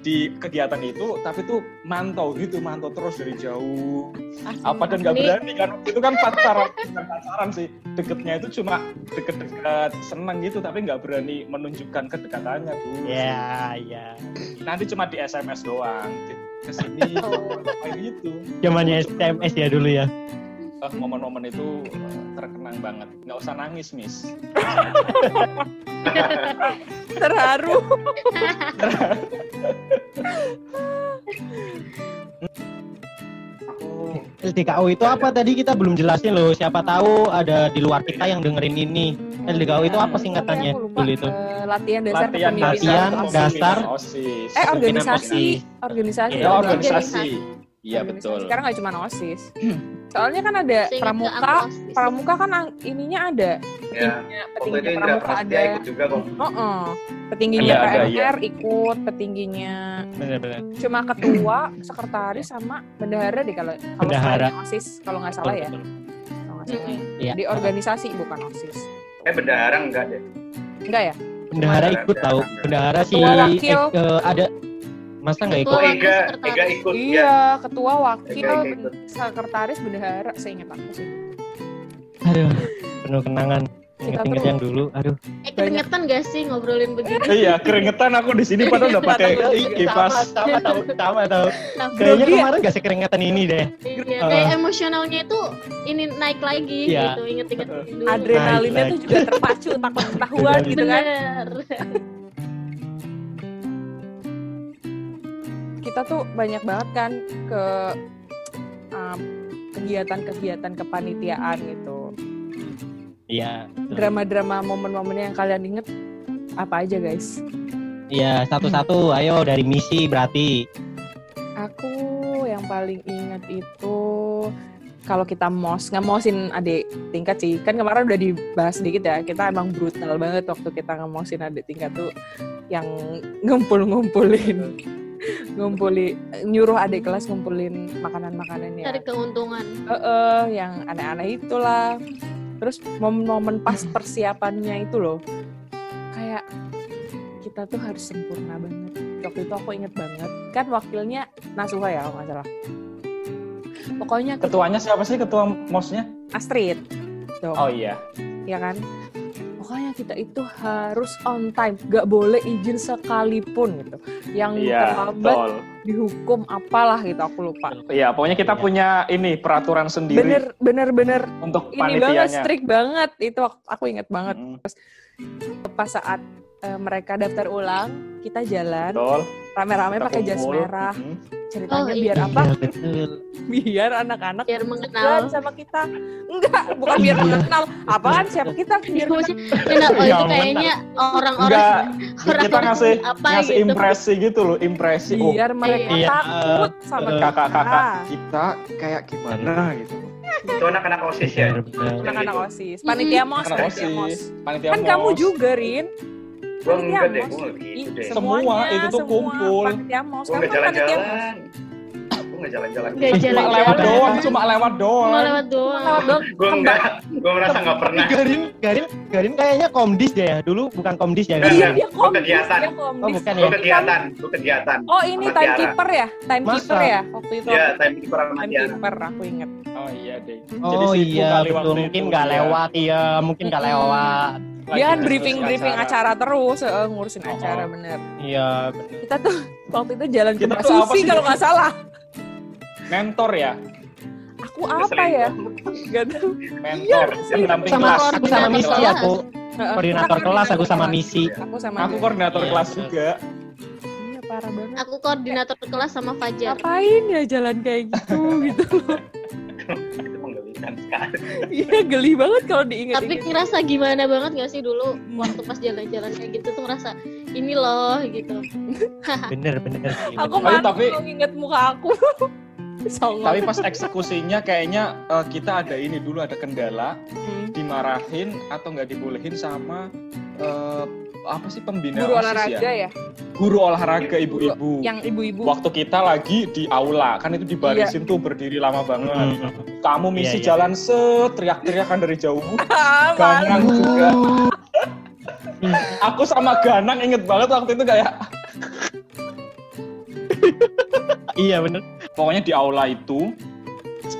Speaker 3: di kegiatan itu tapi tuh mantau gitu mantau terus dari jauh apa dan nggak berani kan itu kan pacaran bukan pacaran sih deketnya itu cuma deket-deket seneng gitu tapi nggak berani menunjukkan kedekatannya tuh
Speaker 4: Ya, ya.
Speaker 3: nanti cuma di SMS doang ke sini
Speaker 5: Oh.
Speaker 3: kayak gitu
Speaker 4: Zamannya SMS ya dulu ya.
Speaker 3: Eh, momen-momen itu eh, terkenang banget nggak usah nangis miss
Speaker 1: Terharu.
Speaker 4: LDKO itu apa tadi kita belum jelasin loh. Siapa tahu ada di luar kita yang dengerin ini. LDKO itu apa singkatannya dulu itu?
Speaker 1: Eh, latihan dasar
Speaker 3: latihan
Speaker 1: kepemimpinan.
Speaker 4: Latihan
Speaker 3: dasar OSIS
Speaker 1: Eh organisasi,
Speaker 4: Organisasi.
Speaker 1: organisasi.
Speaker 4: Iya,
Speaker 3: ya
Speaker 1: organisasi.
Speaker 3: organisasi iya
Speaker 1: Organisasi.
Speaker 3: betul
Speaker 1: Sekarang nggak cuma osis. Soalnya kan ada
Speaker 5: Seingat
Speaker 1: pramuka, pramuka kan ininya ada.
Speaker 2: ya
Speaker 1: Petingginya,
Speaker 2: itu
Speaker 1: petingginya pramuka ada.
Speaker 2: ikut juga kok.
Speaker 1: Oh, oh. Petingginya
Speaker 3: Ada, ada,
Speaker 1: PMR ikut, petingginya
Speaker 4: Benar-benar.
Speaker 1: cuma ketua, sekretaris sama bendahara deh kalau kalau
Speaker 4: Bendahara.
Speaker 1: osis kalau nggak salah ya. Kalau nggak salah.
Speaker 4: Iya.
Speaker 1: Di organisasi bukan osis.
Speaker 2: Eh bendahara enggak deh.
Speaker 1: Enggak ya?
Speaker 4: Bendahara ikut tahu.
Speaker 2: bendahara.
Speaker 4: Bendahara si
Speaker 1: Ketua wakil.
Speaker 4: eh, eh, ada masa nggak ikut?
Speaker 2: Oh
Speaker 5: Ketua
Speaker 2: Ega. Ega ikut ya.
Speaker 1: Iya, ketua, wakil,
Speaker 2: Ega ikut.
Speaker 1: sekretaris, bendahara, seingat aku sih.
Speaker 4: Aduh, penuh kenangan. Ingat-ingat yang dulu. Aduh.
Speaker 5: Eh keringetan gak sih ngobrolin begini?
Speaker 3: iya keringetan aku di sini padahal udah pakai kipas
Speaker 4: sama tahu, sama tahu.
Speaker 5: Nah,
Speaker 4: Kayaknya
Speaker 1: ya?
Speaker 4: kemarin gak sekeringetan ini deh.
Speaker 5: Iya, kayak emosionalnya itu ini naik lagi
Speaker 4: Iya.
Speaker 5: gitu, inget-inget dulu.
Speaker 1: Adrenalinnya tuh juga terpacu, takut ketahuan gitu kan.
Speaker 5: Bener.
Speaker 1: Kita tuh banyak banget kan ke um, kegiatan-kegiatan kepanitiaan gitu.
Speaker 4: Iya.
Speaker 1: Drama-drama momen-momen yang kalian inget apa aja guys?
Speaker 4: Iya, satu-satu. Ayo dari misi berarti.
Speaker 1: Aku yang paling inget itu kalau kita mos ngemosin adik tingkat sih kan kemarin udah dibahas sedikit ya kita emang brutal banget waktu kita ngemosin adik tingkat tuh yang ngumpul-ngumpulin ngumpuli nyuruh adik kelas ngumpulin makanan-makanan ya
Speaker 5: Cari keuntungan.
Speaker 1: eh yang aneh-aneh itulah. Terus momen-momen pas persiapannya itu loh. Kayak kita tuh harus sempurna banget. Waktu itu aku inget banget. Kan wakilnya Nasuha ya kalau nggak salah. Pokoknya kita-
Speaker 3: ketuanya siapa sih? Ketua mosnya
Speaker 1: Astrid. Dong
Speaker 3: oh iya.
Speaker 1: Ya kan pokoknya kita itu harus on time. Gak boleh izin sekalipun gitu. Yang
Speaker 3: iya
Speaker 1: terlambat
Speaker 3: betul.
Speaker 1: dihukum apalah gitu aku lupa.
Speaker 3: Iya pokoknya kita
Speaker 4: Iya.
Speaker 3: punya ini peraturan sendiri.
Speaker 1: Bener bener bener.
Speaker 3: Untuk
Speaker 1: ini banget strict banget. Itu aku- inget banget.
Speaker 3: Mm.
Speaker 1: pas saat eh, mereka daftar ulang, kita jalan.
Speaker 3: Betul.
Speaker 1: rame-rame pakai jas merah.
Speaker 3: Mm.
Speaker 1: Ceritanya
Speaker 5: Oh,
Speaker 1: biar
Speaker 5: iya.
Speaker 1: apa?
Speaker 4: Iya, betul.
Speaker 1: Biar anak-anak
Speaker 5: biar mengenal
Speaker 1: sama kita. Enggak, bukan biar mengenal. Apaan siapa kita biar mengenal.
Speaker 5: Kenal, oh
Speaker 4: Ya,
Speaker 5: itu kayaknya orang-orang
Speaker 3: Enggak,
Speaker 5: orang
Speaker 3: kita ngasih
Speaker 5: apa
Speaker 3: ngasih
Speaker 5: gitu.
Speaker 3: impresi gitu loh, impresi. Oh,
Speaker 1: Biar mereka
Speaker 4: Iya.
Speaker 1: takut sama
Speaker 4: Eh,
Speaker 1: kita.
Speaker 3: kakak-kakak kita kayak gimana gitu.
Speaker 2: Itu anak-anak OSIS ya.
Speaker 1: Anak-anak. OSIS, panitia mos, panitia mos. Kan kamu juga, Rin.
Speaker 2: Gue
Speaker 1: Panitia
Speaker 2: enggak deh,
Speaker 1: mos.
Speaker 2: gue enggak
Speaker 1: Ih,
Speaker 2: gitu deh.
Speaker 3: Semua, itu tuh
Speaker 1: semua
Speaker 3: kumpul.
Speaker 1: Panitia mos. Kamu
Speaker 2: enggak
Speaker 1: kan panitia mos.
Speaker 2: Jalan-jalan. Gue enggak jalan-jalan.
Speaker 5: Nggak
Speaker 3: Cuma
Speaker 5: jalan-jalan.
Speaker 3: lewat doang, cuma lewat doang.
Speaker 5: lewat doang.
Speaker 1: Lewat dong.
Speaker 2: Gue enggak, gue merasa enggak pernah.
Speaker 4: Garin, Garin, Garin kayaknya komdis deh ya. Dulu bukan komdis ya.
Speaker 1: Iya, dia komdis.
Speaker 2: kegiatan.
Speaker 1: Dia komdis.
Speaker 4: Oh, bukan ya.
Speaker 2: kegiatan, gue kegiatan.
Speaker 1: Oh, ini timekeeper ya? Timekeeper
Speaker 4: Masa?
Speaker 1: ya? Waktu itu.
Speaker 2: Iya, time keeper sama.
Speaker 1: Timekeeper, aku inget.
Speaker 3: Oh iya deh.
Speaker 4: Oh
Speaker 3: sibuk
Speaker 4: iya,
Speaker 3: kali
Speaker 4: betul. Mungkin
Speaker 3: itu
Speaker 4: nggak
Speaker 3: dia.
Speaker 4: lewat, iya. Mungkin nggak lewat.
Speaker 3: Lagi
Speaker 1: Dia kan
Speaker 3: ngurus
Speaker 1: briefing-briefing acara terus, eh, ngurusin
Speaker 3: Oh,
Speaker 1: acara
Speaker 3: oh.
Speaker 1: bener.
Speaker 4: Iya, benar.
Speaker 1: Kita tuh waktu itu jalan ke Susi kalau nggak salah.
Speaker 3: Mentor ya,
Speaker 1: Aku
Speaker 2: Udah
Speaker 1: apa ya? Gak tahu.
Speaker 3: mentor.
Speaker 1: sih.
Speaker 3: Pendamping
Speaker 4: Sama
Speaker 3: kelas.
Speaker 4: aku sama misi
Speaker 5: kelas.
Speaker 4: aku. Koordinator kelas aku sama misi.
Speaker 1: Aku sama
Speaker 3: Aku koordinator
Speaker 4: Iya,
Speaker 3: kelas juga.
Speaker 1: Iya, parah banget.
Speaker 5: Aku koordinator kelas sama Fajar.
Speaker 1: Ngapain ya jalan kayak gitu gitu loh.
Speaker 2: Itu menggelikan sekali.
Speaker 1: Iya geli banget kalau diinget
Speaker 5: Tapi ngerasa gimana banget gak sih dulu waktu pas jalan-jalan kayak gitu tuh ngerasa ini loh gitu.
Speaker 4: Bener, bener. sih,
Speaker 1: Aku
Speaker 4: bener.
Speaker 1: malu
Speaker 3: tapi-
Speaker 1: nginget muka aku. Songong.
Speaker 3: Tapi pas eksekusinya kayaknya eh, kita ada ini dulu ada kendala,
Speaker 1: Hmm.
Speaker 3: dimarahin atau nggak dibolehin sama eh, apa sih pembina
Speaker 1: Guru
Speaker 3: OSIS
Speaker 1: olahraga
Speaker 3: ya?
Speaker 1: ya?
Speaker 3: Guru olahraga ibu-ibu.
Speaker 1: Yang ibu-ibu.
Speaker 3: Waktu kita lagi di aula, kan itu dibarisin tuh berdiri lama banget.
Speaker 4: Hmm.
Speaker 3: Kamu misi
Speaker 4: Iya, iya.
Speaker 3: jalan set, teriak-teriakan dari jauh.
Speaker 1: Ah,
Speaker 3: Ganang juga. Aku sama Ganang inget banget waktu itu kayak
Speaker 4: Iya, bener.
Speaker 3: Pokoknya di aula itu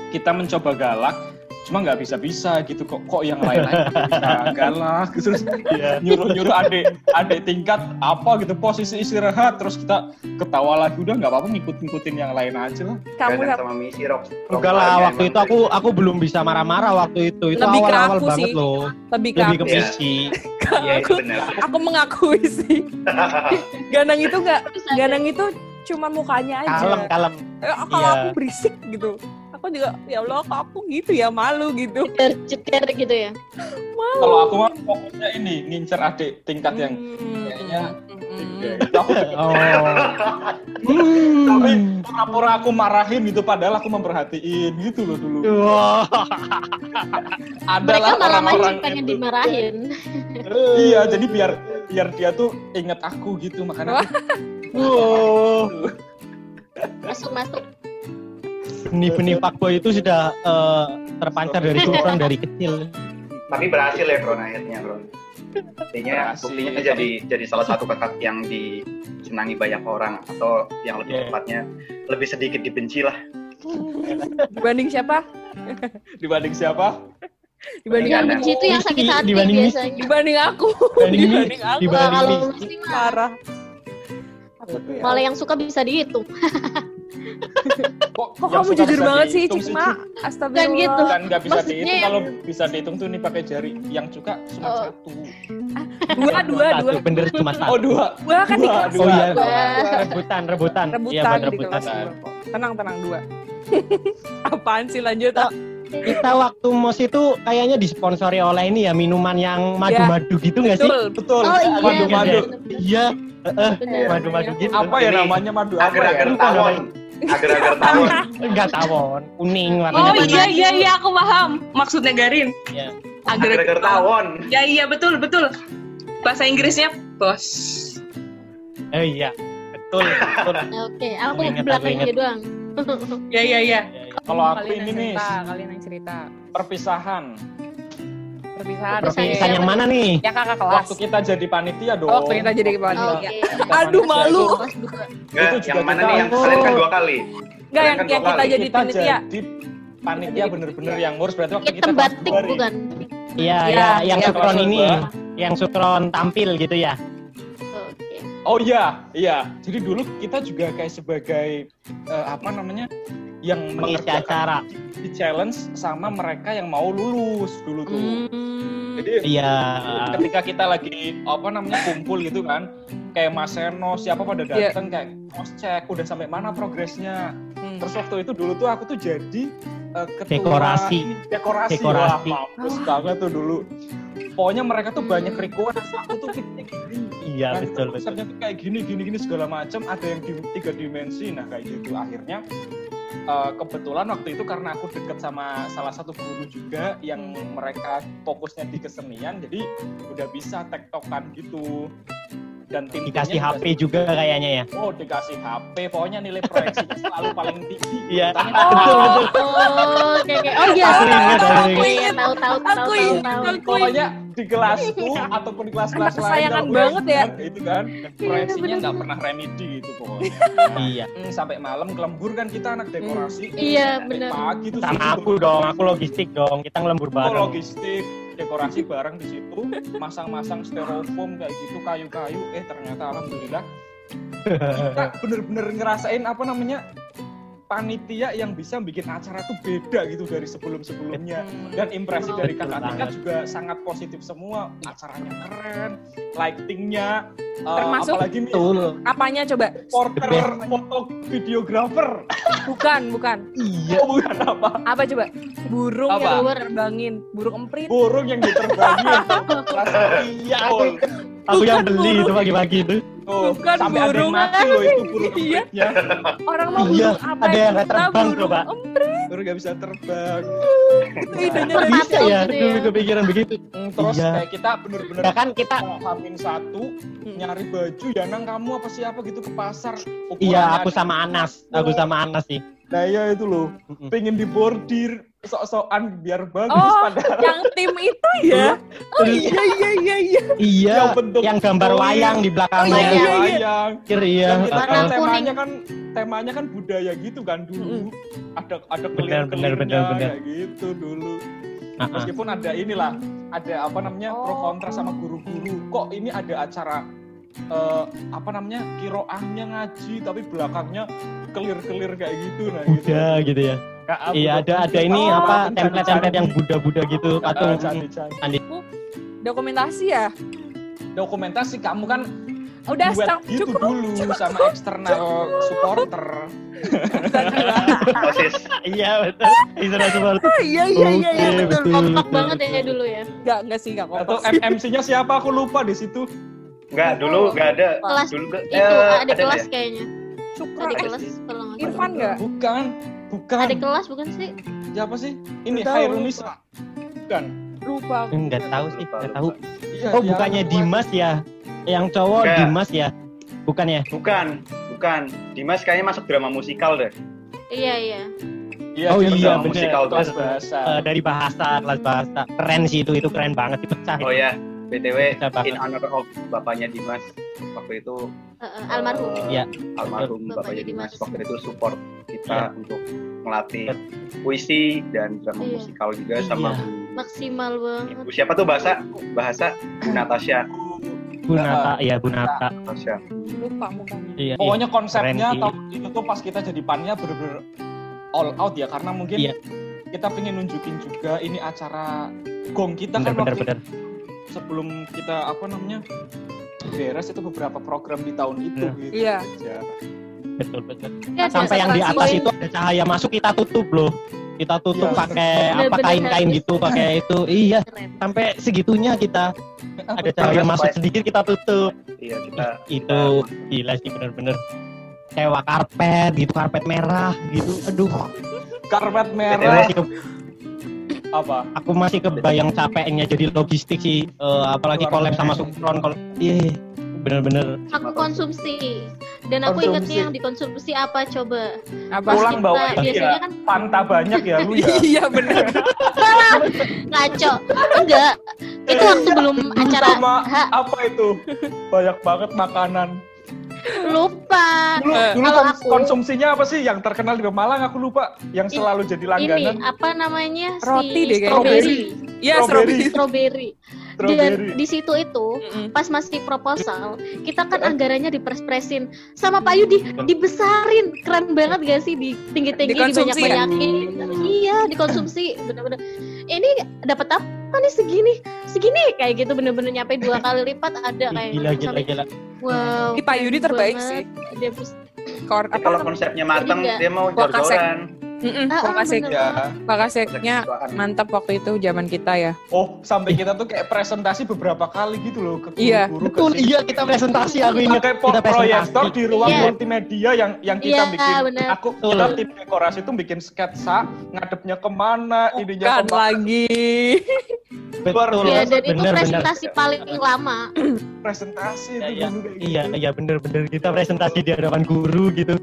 Speaker 3: kita mencoba galak cuma nggak bisa bisa gitu kok kok yang lain aja bisa galak terus
Speaker 4: Iya.
Speaker 3: nyuruh nyuruh adik adik tingkat apa gitu posisi istirahat terus kita ketawa lagi udah nggak apa-apa ngikut ngikutin yang lain aja lah
Speaker 1: Kamu
Speaker 2: Ganang sama misi rock.
Speaker 4: Enggak lah, waktu itu aku aku belum bisa marah-marah waktu itu. Itu
Speaker 1: Lebih ke
Speaker 4: awal-awal
Speaker 1: aku
Speaker 4: banget
Speaker 1: sih.
Speaker 4: loh.
Speaker 1: lebih ke
Speaker 4: Lebih ke
Speaker 1: aku.
Speaker 2: Iya.
Speaker 4: misi.
Speaker 2: Iya,
Speaker 1: aku,
Speaker 2: benar.
Speaker 1: aku mengakui sih. Ganang itu nggak, Ganang itu cuma mukanya aja.
Speaker 4: Kalem, kalem.
Speaker 1: Eh, kalau
Speaker 4: Iya.
Speaker 1: aku berisik gitu. Aku juga ya Allah kok aku gitu ya malu gitu.
Speaker 5: Ceker, gitu ya.
Speaker 3: kalau aku mah fokusnya ini ngincer adik tingkat yang
Speaker 1: Hmm.
Speaker 3: kayaknya
Speaker 1: Hmm.
Speaker 4: Oh.
Speaker 3: tapi
Speaker 4: Hmm.
Speaker 3: pura-pura aku marahin gitu padahal aku memperhatiin gitu loh dulu adalah
Speaker 5: Mereka malah
Speaker 3: orang-orang
Speaker 5: pengen
Speaker 3: itu.
Speaker 5: dimarahin.
Speaker 3: iya jadi biar biar dia tuh inget aku gitu makanya.
Speaker 4: Wow.
Speaker 5: Masuk masuk.
Speaker 4: Benih-benih fuckboy itu sudah eh, terpancar dari Sultan dari kecil.
Speaker 2: Tapi berhasil ya Kron akhirnya Kron. Buktinya, buktinya jadi jadi salah satu kakak yang disenangi banyak orang atau yang lebih
Speaker 4: Iya.
Speaker 2: tepatnya lebih sedikit dibenci lah.
Speaker 1: Dibanding siapa?
Speaker 3: dibanding siapa
Speaker 1: Dibanding
Speaker 5: Yang benci itu yang sakit hati
Speaker 4: Dibanding misi.
Speaker 5: biasanya.
Speaker 1: dibanding aku.
Speaker 4: Dibanding
Speaker 1: dibanding aku.
Speaker 4: Dibanding
Speaker 5: Kalau
Speaker 4: misi.
Speaker 1: Parah. Ya
Speaker 5: malah yang suka bisa dihitung.
Speaker 3: kok,
Speaker 1: Kok kamu jujur banget sih,
Speaker 3: dihitung
Speaker 1: Cik Ma?
Speaker 5: Kan
Speaker 1: Astagfirullah.
Speaker 5: gitu.
Speaker 3: kan nggak bisa
Speaker 5: Maksudnya
Speaker 3: dihitung
Speaker 5: yang-
Speaker 3: kalau bisa dihitung tuh nih pakai jari yang suka cuma
Speaker 5: Oh.
Speaker 3: satu
Speaker 1: Dua, dua,
Speaker 4: Satu,
Speaker 1: dua.
Speaker 4: bener cuma satu.
Speaker 3: oh dua
Speaker 1: Dua kan
Speaker 3: Dua,
Speaker 1: kelas.
Speaker 3: dua.
Speaker 4: Oh iya,
Speaker 5: Dua.
Speaker 4: rebutan, rebutan. Iya,
Speaker 1: Rebutan di
Speaker 4: rebutan.
Speaker 1: dua. Tenang, tenang dua. Apaan sih lanjut?
Speaker 4: Oh. Kita waktu mos itu kayaknya disponsori oleh ini ya minuman yang madu-madu gitu nggak sih?
Speaker 1: Betul.
Speaker 3: betul
Speaker 5: Oh iya.
Speaker 3: madu-madu
Speaker 4: Iya, eh,
Speaker 5: Bener.
Speaker 4: madu-madu gitu.
Speaker 3: apa ya namanya madu apa ya lupa.
Speaker 2: Agar-agar tawon.
Speaker 4: Enggak tawon, kuning
Speaker 6: Oh
Speaker 4: warnanya.
Speaker 6: iya iya iya aku paham maksudnya Garin.
Speaker 4: Iya.
Speaker 2: Agar-agar tawon.
Speaker 6: Ya iya betul betul. Bahasa Inggrisnya bos.
Speaker 4: Oh iya, betul, betul.
Speaker 5: Oke, aku belakangnya
Speaker 4: ingat.
Speaker 5: doang.
Speaker 6: Ya iya iya.
Speaker 3: kalau aku ini nih
Speaker 1: cerita, kalian yang cerita.
Speaker 3: perpisahan
Speaker 1: Perpisahan.
Speaker 4: Perpisahan yang mana nih?
Speaker 1: Yang kakak kelas.
Speaker 3: waktu kita jadi panitia dong
Speaker 1: Waktu kita jadi panitia.
Speaker 5: Oke.
Speaker 1: Aduh malu.
Speaker 2: Enggak,
Speaker 3: Itu juga
Speaker 2: yang mana
Speaker 3: kita-
Speaker 2: nih yang kalian kan dua kali.
Speaker 1: Enggak yang,
Speaker 2: kan
Speaker 1: yang kita
Speaker 2: kali.
Speaker 1: jadi
Speaker 3: kita
Speaker 1: panitia.
Speaker 3: jadi panitia bener-bener yang ngurus berarti waktu kita
Speaker 5: batik bukan?
Speaker 4: Iya,
Speaker 1: Iya,
Speaker 4: ya, yang
Speaker 1: iya,
Speaker 4: sukron ini, yang sukron tampil gitu ya.
Speaker 5: Oke.
Speaker 3: Oh iya, iya. Jadi dulu kita juga kayak sebagai eh, apa namanya yang
Speaker 4: Mengisi
Speaker 3: mengerjakan
Speaker 4: acara.
Speaker 3: di challenge sama mereka yang mau lulus dulu tuh.
Speaker 1: Hmm.
Speaker 3: Jadi
Speaker 4: Iya.
Speaker 3: ketika kita lagi apa namanya kumpul gitu kan, kayak Mas Seno siapa pada
Speaker 1: Iya.
Speaker 3: datang kayak cross check udah sampai mana progresnya.
Speaker 1: Hmm.
Speaker 3: Terus waktu itu dulu tuh aku tuh jadi eh, ketua
Speaker 4: Dekorasi.
Speaker 3: ini, dekorasi.
Speaker 4: Dekorasi.
Speaker 3: Wah, mampus banget tuh dulu. Pokoknya mereka tuh banyak request, aku tuh.
Speaker 4: Iya
Speaker 3: Nah,
Speaker 4: betul betul.
Speaker 3: konsepnya tuh kayak gini gini gini segala macam ada yang di tiga dimensi nah kayak gitu akhirnya eh, kebetulan waktu itu karena aku deket sama salah satu guru juga yang mereka fokusnya di kesenian jadi udah bisa tektokan gitu dan tim
Speaker 4: Dikasih HP juga kayaknya ya.
Speaker 3: oh dikasih HP pokoknya nilai proyeksinya selalu paling tinggi
Speaker 4: Iya.
Speaker 3: Tanya,
Speaker 4: Betul betul.
Speaker 5: Oh, oke oke. Oh iya.
Speaker 4: Aku ingat,
Speaker 5: tahu tahu tahu tahu
Speaker 3: pokoknya di kelasku ataupun di kelas-kelas lain
Speaker 1: kesayangan banget ya.
Speaker 3: itu kan proyeksinya
Speaker 5: bener.
Speaker 3: nggak pernah remedi gitu pokoknya
Speaker 4: Iya.
Speaker 3: Hmm, sampai malam kelembur kan kita anak dekorasi.
Speaker 5: Iya, bener.
Speaker 3: Pagi tuh
Speaker 4: Sama
Speaker 3: subuh
Speaker 4: aku dong, aku logistik dong. Kita ngelembur
Speaker 3: Oh,
Speaker 4: bareng.
Speaker 3: logistik, dekorasi bareng di situ, masang-masang styrofoam kayak gitu, kayu-kayu. Eh ternyata alhamdulillah kita bener-bener ngerasain apa namanya panitia yang bisa bikin acara tuh beda gitu dari sebelum-sebelumnya dan impresi dari tingkat
Speaker 4: banget.
Speaker 3: juga sangat positif semua acaranya keren lightingnya eh,
Speaker 1: Termasuk-
Speaker 3: apalagi nih
Speaker 4: Betul.
Speaker 1: Apanya coba?
Speaker 3: porter foto videographer
Speaker 1: Bukan, bukan.
Speaker 4: Iya.
Speaker 3: oh, bukan apa
Speaker 1: Apa coba? Burung
Speaker 3: Apa?
Speaker 1: yang terbangin, burung emprit.
Speaker 3: burung yang diterbangin
Speaker 4: Iya, aku, yang beli itu pagi-pagi itu.
Speaker 3: Tuh,
Speaker 1: Bukan
Speaker 3: sampai ada yang
Speaker 1: burung
Speaker 3: mati loh itu burung
Speaker 1: Iya.
Speaker 3: empritnya
Speaker 1: Orang mau
Speaker 4: Iya,
Speaker 1: burung apa?
Speaker 4: ada yang nggak terbang,
Speaker 1: burung
Speaker 4: coba.
Speaker 1: emprit.
Speaker 3: burung nggak bisa terbang
Speaker 1: Itu idenya
Speaker 4: Kok
Speaker 1: dari
Speaker 4: bisa ya?
Speaker 5: gitu ya.
Speaker 4: Dulu kepikiran begitu.
Speaker 3: Hmm, terus
Speaker 4: Iya.
Speaker 3: kayak kita bener-bener
Speaker 4: Ya kan kita
Speaker 3: hamin satu nyari baju ya nang kamu apa siapa gitu ke pasar
Speaker 4: Iya, aku
Speaker 3: ada-
Speaker 4: sama Anas. Aku sama Anas sih.
Speaker 3: nah iya itu loh
Speaker 4: Mm-mm.
Speaker 3: pengen dibordir sok-sokan biar bagus
Speaker 1: Oh,
Speaker 3: padahal
Speaker 1: yang tim itu ya? Oh iya iya iya iya.
Speaker 4: Iya,
Speaker 3: Yang bentuk
Speaker 4: yang gambar wayang di
Speaker 1: Oh,
Speaker 4: belakangnya.
Speaker 1: iya, iya.
Speaker 3: wayang
Speaker 4: Pikir iya.
Speaker 3: Dan kita kan
Speaker 5: Warna
Speaker 3: temanya kan temanya kan budaya gitu kan dulu ada ada
Speaker 4: Benar, benar, benar, benar.
Speaker 3: kayak gitu dulu
Speaker 4: Ah, ah.
Speaker 3: meskipun ada inilah ada apa namanya pro
Speaker 1: Oh.
Speaker 3: kontra sama guru-guru kok ini ada acara eh, apa namanya kiroahnya ngaji tapi belakangnya kelir-kelir kayak gitu nah gitu
Speaker 4: Buddha gitu ya. Iya, ada ada ini
Speaker 3: Oh,
Speaker 4: apa template-template yang Buddha-Buddha gitu, patung.
Speaker 3: candi-candi.
Speaker 1: Dokumentasi ya?
Speaker 3: dokumentasi kamu kan
Speaker 1: Udah stop
Speaker 3: gitu
Speaker 1: cukup.
Speaker 3: dulu sama eksternal supporter
Speaker 2: osis
Speaker 4: Iya, betul. Israel Support.
Speaker 1: Iya iya iya iya
Speaker 4: Oke,
Speaker 1: betul.
Speaker 5: Kompak banget ya dulu ya.
Speaker 1: Enggak enggak sih enggak
Speaker 3: atau
Speaker 1: kompak.
Speaker 3: MC-nya siapa aku lupa di situ
Speaker 2: Enggak, dulu enggak ada.
Speaker 5: Kelas
Speaker 2: Dulu
Speaker 5: itu
Speaker 2: eh,
Speaker 5: ada kelas
Speaker 2: ya?
Speaker 5: kayaknya.
Speaker 1: Syukra
Speaker 5: Ada kelas kalau.
Speaker 1: Irfan enggak?
Speaker 3: bukan bukan
Speaker 5: Ada kelas bukan sih?
Speaker 3: siapa sih ini
Speaker 1: tahu,
Speaker 3: Hairunisa bukan
Speaker 1: Lupa.
Speaker 4: Enggak tahu sih, enggak tahu.
Speaker 3: Iya,
Speaker 4: Oh, bukannya Dimas ya? Yang cowok
Speaker 2: Enggak.
Speaker 4: Dimas ya? Bukan ya?
Speaker 2: Bukan, bukan. Dimas kayaknya masuk drama musikal deh.
Speaker 5: Iya iya.
Speaker 3: Iya,
Speaker 4: Oh iya, bener.
Speaker 3: musikal kelas bahasa.
Speaker 4: Eh, dari bahasa, kelas bahasa. Keren sih itu, itu keren banget dipecah.
Speaker 2: Oh ya, BTW in honor of bapaknya Dimas waktu itu
Speaker 5: Eh, almarhum.
Speaker 4: Iya.
Speaker 2: almarhum
Speaker 5: Bapaknya
Speaker 2: bapaknya Dimas
Speaker 5: Dimas.
Speaker 2: waktu itu support kita
Speaker 4: Iya.
Speaker 2: untuk melatih puisi dan drama
Speaker 5: Iya.
Speaker 2: musikal juga sama
Speaker 4: Iya.
Speaker 2: Bu-
Speaker 5: Maksimal banget.
Speaker 2: Bu siapa tuh bahasa bahasa Bu Natasha.
Speaker 4: Bu Nata, ya Bu Nata.
Speaker 2: Natasha.
Speaker 1: Lupa mukanya.
Speaker 4: Iya, iya.
Speaker 3: Pokoknya konsepnya tahun itu tuh pas kita jadi pannya bener-bener all out ya karena mungkin
Speaker 4: Iya.
Speaker 3: kita pengen nunjukin juga ini acara gong kita
Speaker 4: Bener,
Speaker 3: kan
Speaker 4: bener,
Speaker 3: waktu
Speaker 4: bener.
Speaker 3: sebelum kita apa namanya beres itu beberapa program di tahun itu
Speaker 4: Bener.
Speaker 3: gitu
Speaker 1: Iya.
Speaker 3: aja.
Speaker 4: Betul, betul.
Speaker 5: Ya,
Speaker 4: Sampai yang di
Speaker 5: konsentrasi
Speaker 4: atas itu ada cahaya masuk kita tutup loh. Kita tutup
Speaker 3: Iya.
Speaker 4: pakai
Speaker 5: Bener,
Speaker 4: apa kain-kain gitu, pakai itu. Iya,
Speaker 5: Keren.
Speaker 4: sampai segitunya kita ada cahaya masuk sedikit kita tutup.
Speaker 2: Iya kita
Speaker 4: Itu gila sih bener-bener. Sewa karpet gitu, karpet merah gitu. Aduh,
Speaker 3: karpet merah apa
Speaker 4: aku masih kebayang capeknya jadi logistik sih. Eh, apalagi collab sama
Speaker 3: biasa.
Speaker 4: Supron. collab- Iya, bener-bener.
Speaker 5: Aku konsumsi. Dan aku
Speaker 3: Konsumsi.
Speaker 5: ingetnya yang dikonsumsi apa coba?
Speaker 1: Apa?
Speaker 3: Pulang bawa ini
Speaker 5: biasanya
Speaker 3: ya
Speaker 5: kan
Speaker 3: Fanta banyak ya lu ya
Speaker 1: Iya benar.
Speaker 5: ngaco. Enggak. Itu waktu belum acara
Speaker 3: sama
Speaker 5: Ha,
Speaker 3: apa itu banyak banget makanan
Speaker 5: lupa.
Speaker 3: dulu,
Speaker 1: Eh,
Speaker 3: dulu
Speaker 5: kalau
Speaker 3: kons-
Speaker 5: aku-
Speaker 3: konsumsinya apa sih yang terkenal di Pemalang aku lupa yang selalu jadi
Speaker 5: Ini
Speaker 3: langganan
Speaker 5: apa namanya?
Speaker 1: Roti
Speaker 5: si
Speaker 1: deh kayaknya.
Speaker 5: strawberry.
Speaker 1: Iya
Speaker 3: Strawberry.
Speaker 1: strawberry.
Speaker 5: Strawberry.
Speaker 3: Strawberry.
Speaker 5: di situ itu
Speaker 1: Mm-mm.
Speaker 5: pas masih proposal kita kan anggarannya dipres-presin sama Pak Yudi dibesarin keren banget gak sih di tinggi-tinggi
Speaker 1: Dikonsumsi ya?
Speaker 5: dibanyak-banyakin iya dikonsumsi bener-bener ini dapat apa nih segini segini kayak gitu bener-bener nyampe dua kali lipat ada kayak
Speaker 4: Gila gila gila.
Speaker 5: Wow
Speaker 1: Ini Pak Yudi terbaik
Speaker 5: banget.
Speaker 1: sih.
Speaker 5: dia
Speaker 1: Kor
Speaker 2: kalau konsepnya
Speaker 5: nggak-
Speaker 2: dia mau jor-joran.
Speaker 1: Mm-mm,
Speaker 5: Ah, ah,
Speaker 1: Wakasek.
Speaker 5: bener.
Speaker 3: Ya.
Speaker 1: Mantap waktu itu zaman kita ya.
Speaker 3: Oh, sampai kita tuh kayak presentasi beberapa kali gitu loh ke
Speaker 1: Iya,
Speaker 3: guru-guru.
Speaker 4: Betul,
Speaker 3: ke
Speaker 4: iya kita presentasi aku ingat
Speaker 3: pakai po-
Speaker 4: kita presentasi.
Speaker 3: proyektor di ruang
Speaker 5: Iya.
Speaker 3: multimedia yang yang kita
Speaker 5: Iya,
Speaker 3: bikin
Speaker 5: benar.
Speaker 3: aku
Speaker 4: Betul.
Speaker 3: kita tim dekorasi itu bikin sketsa ngadepnya ke mana ininya
Speaker 1: Bukan
Speaker 3: ke mana
Speaker 1: lagi.
Speaker 4: Betul.
Speaker 5: ya dan itu
Speaker 4: bener, bener.
Speaker 5: presentasi paling lama
Speaker 3: presentasi itu
Speaker 4: Iya,
Speaker 3: dulu kayak
Speaker 4: Iya,
Speaker 3: gitu.
Speaker 4: iya bener-bener kita presentasi di hadapan guru gitu.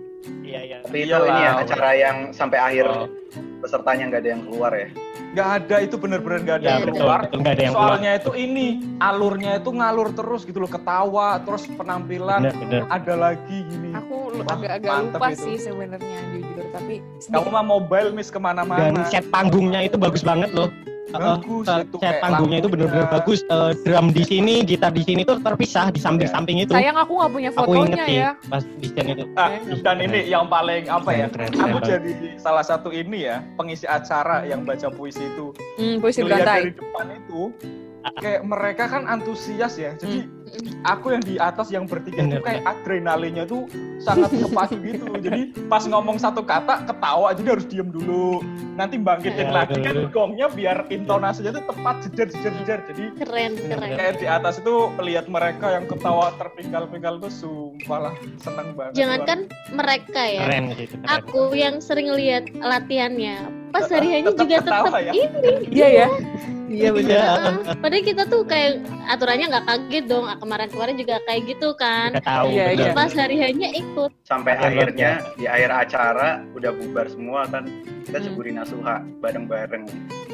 Speaker 2: Tapi itu ini ya acara yang sampai akhir
Speaker 4: Oh.
Speaker 2: pesertanya nggak ada yang keluar ya.
Speaker 3: nggak ada itu bener-bener nggak ada
Speaker 4: Ya,
Speaker 3: yang
Speaker 4: betul,
Speaker 3: keluar
Speaker 4: betul, nggak ada yang keluar.
Speaker 3: soalnya itu ini alurnya itu ngalur terus gitu loh ketawa terus penampilan
Speaker 4: Bener-bener.
Speaker 3: ada lagi gini
Speaker 1: Aku agak-agak lupa
Speaker 3: itu.
Speaker 1: sih sebenarnya jujur, tapi
Speaker 3: kamu mah mobile miss
Speaker 4: Dan
Speaker 3: ke mana-mana
Speaker 4: set panggungnya itu bagus banget loh.
Speaker 3: Bagus,
Speaker 4: Uh,
Speaker 3: itu
Speaker 4: set
Speaker 3: kayak
Speaker 4: panggungnya itu bener-bener bagus. Uh, drum di sini, gitar di sini tuh terpisah di samping-samping itu.
Speaker 1: sayang aku nggak punya
Speaker 4: Aku inget
Speaker 1: fotonya
Speaker 4: sih
Speaker 1: ya.
Speaker 4: pas desain itu.
Speaker 3: Ah, dan ini yang paling apa ya aku
Speaker 4: keren.
Speaker 3: jadi salah satu ini ya pengisi acara yang baca puisi itu
Speaker 1: Hmm, puisi berantai.
Speaker 3: dari depan itu kayak mereka kan antusias ya. Jadi aku yang di atas yang bertiga itu kayak adrenalinnya tuh sangat kepacu gitu. Jadi pas ngomong satu kata ketawa. Jadi harus diem dulu. Nanti bangkitin
Speaker 4: Ya,
Speaker 3: lagi kan gongnya biar intonasinya tuh tepat. Jejer jejer jejer. Jadi
Speaker 5: keren keren.
Speaker 3: kayak di atas itu melihat mereka yang ketawa terpinggal-pinggal tuh sumpah lah seneng banget.
Speaker 5: Jangankan mereka ya.
Speaker 4: Keren gitu. Keren.
Speaker 5: aku yang sering lihat latihannya. Pas hari hanya
Speaker 3: Tetep
Speaker 5: juga tetap
Speaker 3: ya?
Speaker 5: ini.
Speaker 1: Iya ya. Iya benar.
Speaker 4: Iya,
Speaker 5: Heeh. padahal kita tuh kayak aturannya nggak kaget dong Ah, kemarin-kemarin juga kayak gitu kan
Speaker 4: udah tahu.
Speaker 1: Iya, iya.
Speaker 5: pas hari hanya ikut
Speaker 2: Sampai akhirnya di akhir acara udah bubar semua kan. Kita
Speaker 1: Hmm.
Speaker 2: ceburin asuha bareng-bareng.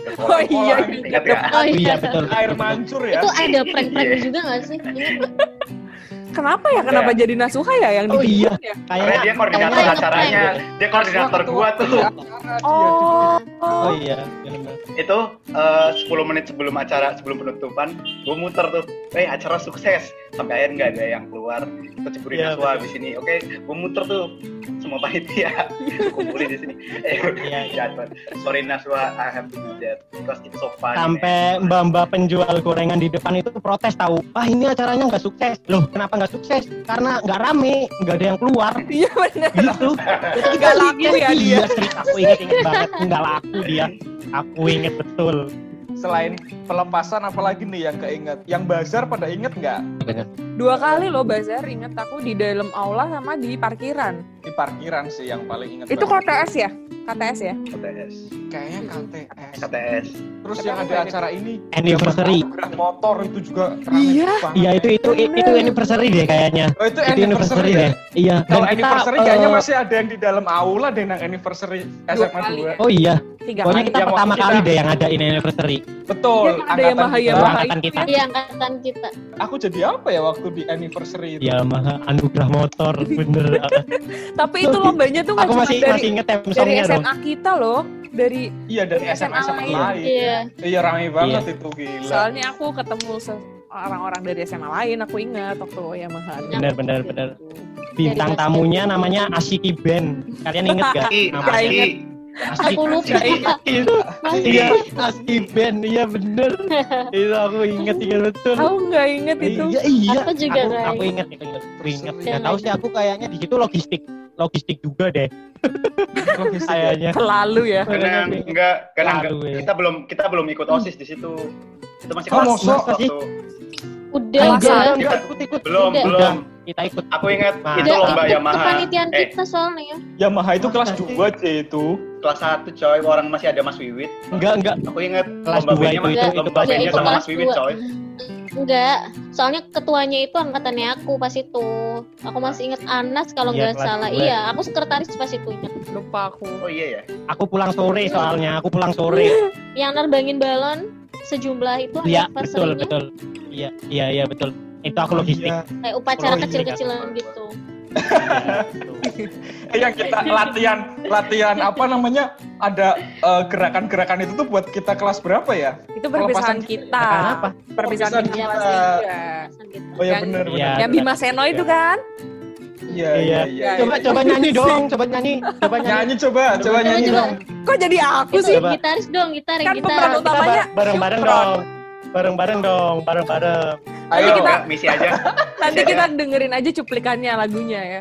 Speaker 2: ke
Speaker 1: Oh
Speaker 2: kolam.
Speaker 1: iya.
Speaker 2: Ingat gak?
Speaker 5: oh
Speaker 4: Iya
Speaker 5: iya
Speaker 4: betul.
Speaker 3: air mancur ya
Speaker 5: itu ada prank-prank
Speaker 2: Iya.
Speaker 5: juga nggak sih?
Speaker 1: Kenapa ya? Kenapa jadi Nasuha ya yang
Speaker 4: Oh iya.
Speaker 1: ya?
Speaker 2: Karena dia koordinator
Speaker 5: Kayaknya
Speaker 2: acaranya. Dia koordinator gua tuh.
Speaker 1: Oh.
Speaker 4: Oh iya. bener-bener.
Speaker 2: Itu eh, 10 menit sebelum acara, sebelum penutupan, gua muter tuh. Eh acara sukses. Sampai akhir nggak ada yang keluar. Kita ceburin
Speaker 4: Iya,
Speaker 2: asuha di sini. Oke, gua muter tuh semua panitia kumpulin di sini. Eh,
Speaker 4: Iya, iya.
Speaker 2: jatuh. Sorry Naswa, I have to do that because it's so fun.
Speaker 4: Sampai mbak-mbak penjual gorengan di depan itu protes tahu. Wah ini acaranya nggak sukses. Loh kenapa nggak sukses? Karena nggak rame, nggak ada yang keluar.
Speaker 1: Iya benar.
Speaker 4: Gitu. Jadi
Speaker 1: Nggak laku ya dia.
Speaker 4: Iya, serius aku inget-inget banget. Nggak laku dia. Aku inget betul.
Speaker 3: Selain pelepasan apalagi nih yang keinget yang bazar pada inget nggak
Speaker 1: Dua kali loh bazar inget aku di dalam aula sama di parkiran.
Speaker 3: di parkiran sih yang paling inget
Speaker 1: Itu
Speaker 3: banget.
Speaker 1: KTS ya? KTS ya?
Speaker 2: KTS.
Speaker 3: kayaknya KTS
Speaker 2: KTS.
Speaker 3: terus yang ada acara ini
Speaker 4: Anniversary.
Speaker 3: motor itu juga
Speaker 1: Iya.
Speaker 3: banget.
Speaker 4: Iya itu itu itu anniversary deh kayaknya.
Speaker 3: oh itu
Speaker 4: Itu anniversary deh. Iya.
Speaker 3: kalau anniversary kayaknya
Speaker 4: eh,
Speaker 3: masih ada yang di dalam aula deh yang anniversary SMA
Speaker 1: kali
Speaker 3: 2
Speaker 1: ya?
Speaker 4: Oh iya.
Speaker 1: Tiga
Speaker 4: Pokoknya
Speaker 1: kali.
Speaker 4: kita
Speaker 3: Yang
Speaker 4: pertama kali
Speaker 3: kita-
Speaker 4: deh yang ada ini anniversary.
Speaker 3: betul
Speaker 1: Iya, kan ada Yamaha
Speaker 3: kita.
Speaker 1: Yamaha
Speaker 4: Angkatan
Speaker 1: itu
Speaker 4: kita.
Speaker 1: ya.
Speaker 5: Iya angkatan kita.
Speaker 3: aku jadi apa ya waktu di anniversary itu
Speaker 4: Yamaha anugerah motor bener.
Speaker 1: Tapi itu lombanya tuh
Speaker 4: aku masih
Speaker 1: dari
Speaker 4: masih inget
Speaker 1: dari
Speaker 4: songnya dong.
Speaker 1: SMA kita loh. Dari
Speaker 3: iya dari
Speaker 1: Dari
Speaker 3: SMA
Speaker 1: SMA
Speaker 3: SMA
Speaker 1: lain.
Speaker 5: Iya.
Speaker 3: iya rame banget itu gila
Speaker 1: soalnya aku ketemu se- orang-orang dari SMA lain aku ingat waktu Yamaha.
Speaker 4: Bener bener bener. Bintang tamunya namanya Ashiki Band. Kalian inget gak?
Speaker 2: Ki, Ki,
Speaker 5: Aku lupa.
Speaker 4: itu
Speaker 5: Masih.
Speaker 4: iya Ashiki Band iya bener itu aku inget inget betul
Speaker 1: Aku nggak inget itu.
Speaker 4: iya iya
Speaker 5: Aku juga
Speaker 4: aku,
Speaker 5: nggak
Speaker 4: aku
Speaker 5: inget.
Speaker 4: inget aku inget aku inget nggak tahu sih aku kayaknya di situ logistik logistik juga deh kayaknya
Speaker 1: Selalu ya.
Speaker 2: karena enggak karena enggak, kita belum kita belum ikut osis di situ. Itu masih
Speaker 3: Oh,
Speaker 2: kelas waktu.
Speaker 5: Udah
Speaker 1: Masa?
Speaker 5: udah.
Speaker 4: enggak enggak ikut ikut
Speaker 2: Belum,
Speaker 5: Udah.
Speaker 2: belum.
Speaker 4: kita ikut
Speaker 2: Aku ingat
Speaker 4: Nah.
Speaker 2: itu lomba
Speaker 5: ikut
Speaker 2: Yamaha.
Speaker 5: kepanitiaan
Speaker 2: Eh,
Speaker 5: kita soalnya.
Speaker 3: Yamaha itu kelas
Speaker 4: Masa sih?
Speaker 3: 2 C itu
Speaker 2: kelas 1 coy, orang masih ada Mas Wiwit.
Speaker 4: enggak enggak
Speaker 2: Aku ingat
Speaker 4: Kelas
Speaker 2: lomba
Speaker 4: dua
Speaker 2: bandnya
Speaker 4: itu,
Speaker 2: Mas-
Speaker 5: itu,
Speaker 2: lomba
Speaker 4: itu
Speaker 5: itu
Speaker 2: sama Mas Wiwit coy.
Speaker 5: Enggak, soalnya ketuanya itu angkatannya aku pas itu. Aku masih inget Anas kalau
Speaker 4: Iya,
Speaker 5: nggak
Speaker 4: kelas
Speaker 5: salah. Iya, aku sekretaris pas itu.
Speaker 1: Lupa aku.
Speaker 2: Oh iya ya.
Speaker 4: aku pulang sore soalnya aku pulang sore
Speaker 5: Yang nerbangin balon sejumlah itu
Speaker 4: iya betul betul iya iya iya betul itu aku
Speaker 3: Oh,
Speaker 4: logistik
Speaker 3: iya.
Speaker 5: kayak upacara
Speaker 4: Oh, iya,
Speaker 5: kecil-kecilan
Speaker 3: iya.
Speaker 5: gitu.
Speaker 3: Eh, yang kita latihan latihan apa namanya ada eh, gerakan-gerakan itu tuh buat kita kelas berapa ya?
Speaker 1: Itu perpisahan kita.
Speaker 4: Gerakan apa?
Speaker 1: Perpisahan
Speaker 3: Perpisahan
Speaker 1: kita
Speaker 3: kita.
Speaker 5: kita.
Speaker 3: Oh ya
Speaker 1: Yang-
Speaker 3: benar
Speaker 4: Iya.
Speaker 3: benar.
Speaker 1: Yang Bima Seno itu kan?
Speaker 3: Iya
Speaker 4: Iya.
Speaker 3: iya iya.
Speaker 4: Coba coba nyanyi dong, coba nyanyi, coba nyanyi.
Speaker 3: Nyanyi coba, coba
Speaker 5: Coba,
Speaker 3: nyanyi
Speaker 5: coba.
Speaker 3: dong.
Speaker 1: Kok jadi aku sih?
Speaker 5: Gitaris dong, gitar,
Speaker 1: Kan
Speaker 5: gitar.
Speaker 1: pemeran
Speaker 4: Kita
Speaker 1: utamanya
Speaker 4: ba- bareng-bareng dong. Bareng-bareng dong, bareng-bareng.
Speaker 2: Ayo
Speaker 1: kita-
Speaker 2: kita misi aja.
Speaker 1: Nanti kita dengerin aja cuplikannya lagunya ya.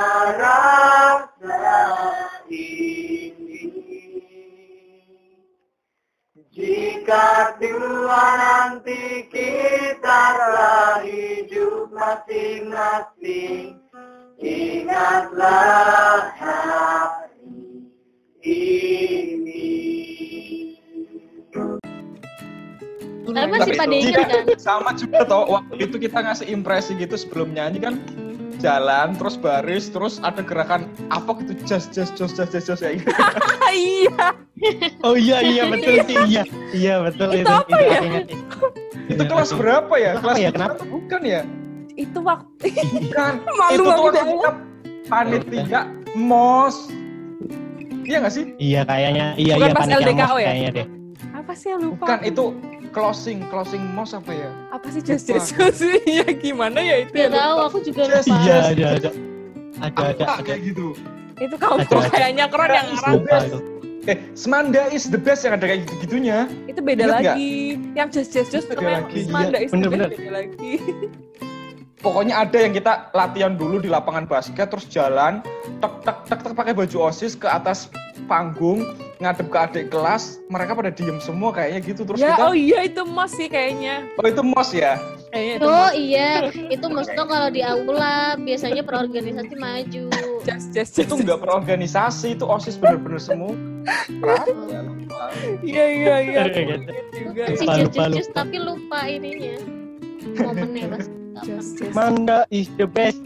Speaker 7: rasa ini Jika tua nanti kita telah hidup masing-masing Ingatlah hari ini
Speaker 5: Tapi masih pada ingat kan?
Speaker 3: Sama juga toh waktu itu kita ngasih impresi gitu sebelum nyanyi kan jalan terus baris terus ada gerakan apa gitu jas jas jas jas jas jas kayak gitu.
Speaker 1: iya.
Speaker 4: Oh iya iya betul sih iya. Iya betul
Speaker 1: Itu
Speaker 4: itu.
Speaker 1: apa ya?
Speaker 4: ingat sih.
Speaker 3: Itu
Speaker 4: Iya,
Speaker 3: kelas berapa ya? Kelas
Speaker 4: ya, kenapa?
Speaker 3: bukan ya?
Speaker 1: Itu waktu
Speaker 3: Bukan.
Speaker 1: Malu
Speaker 3: itu tuh
Speaker 1: banget.
Speaker 3: kita panitia mos. Iya nggak sih?
Speaker 4: Iya kayaknya iya
Speaker 1: Bukan
Speaker 4: iya
Speaker 1: pas
Speaker 4: panitia
Speaker 1: LDKO
Speaker 4: mos
Speaker 1: ya?
Speaker 4: kayaknya deh.
Speaker 1: apa sih yang lupa?
Speaker 3: Bukan itu closing closing mos apa ya?
Speaker 1: Apa sih just just ya gimana ya itu?
Speaker 5: Gak
Speaker 1: ya,
Speaker 5: tahu, aku juga
Speaker 3: Just-
Speaker 5: lupa.
Speaker 4: Iya ada ada. Ada ada
Speaker 3: Apa
Speaker 4: ada.
Speaker 3: kayak gitu?
Speaker 1: Itu kamu
Speaker 4: Ada, ada.
Speaker 1: kayaknya keren yang ngarang.
Speaker 3: Eh, Semanda is the best yang ada kayak gitu-gitunya.
Speaker 1: Itu beda
Speaker 3: Ingat
Speaker 1: lagi. Yang just just just
Speaker 3: Beda
Speaker 1: namanya
Speaker 3: lagi,
Speaker 1: Manda
Speaker 4: iya.
Speaker 1: is
Speaker 4: Bener-bener.
Speaker 1: beda lagi.
Speaker 3: Pokoknya ada yang kita latihan dulu di lapangan basket terus jalan tek tek tek tek pakai baju OSIS ke atas panggung ngadep ke adik kelas mereka pada diem semua kayaknya gitu terus
Speaker 1: ya,
Speaker 3: kita
Speaker 1: oh iya itu mos sih kayaknya.
Speaker 3: oh itu mos ya
Speaker 1: itu
Speaker 5: Oh
Speaker 1: mos.
Speaker 5: iya, itu maksudnya kalau di aula biasanya perorganisasi maju.
Speaker 1: Just just
Speaker 3: itu
Speaker 1: just.
Speaker 3: nggak perorganisasi itu osis bener-bener semua
Speaker 1: Iya iya iya. Juga.
Speaker 5: Tapi lupa ininya. Momennya pas.
Speaker 1: Just
Speaker 4: is the best.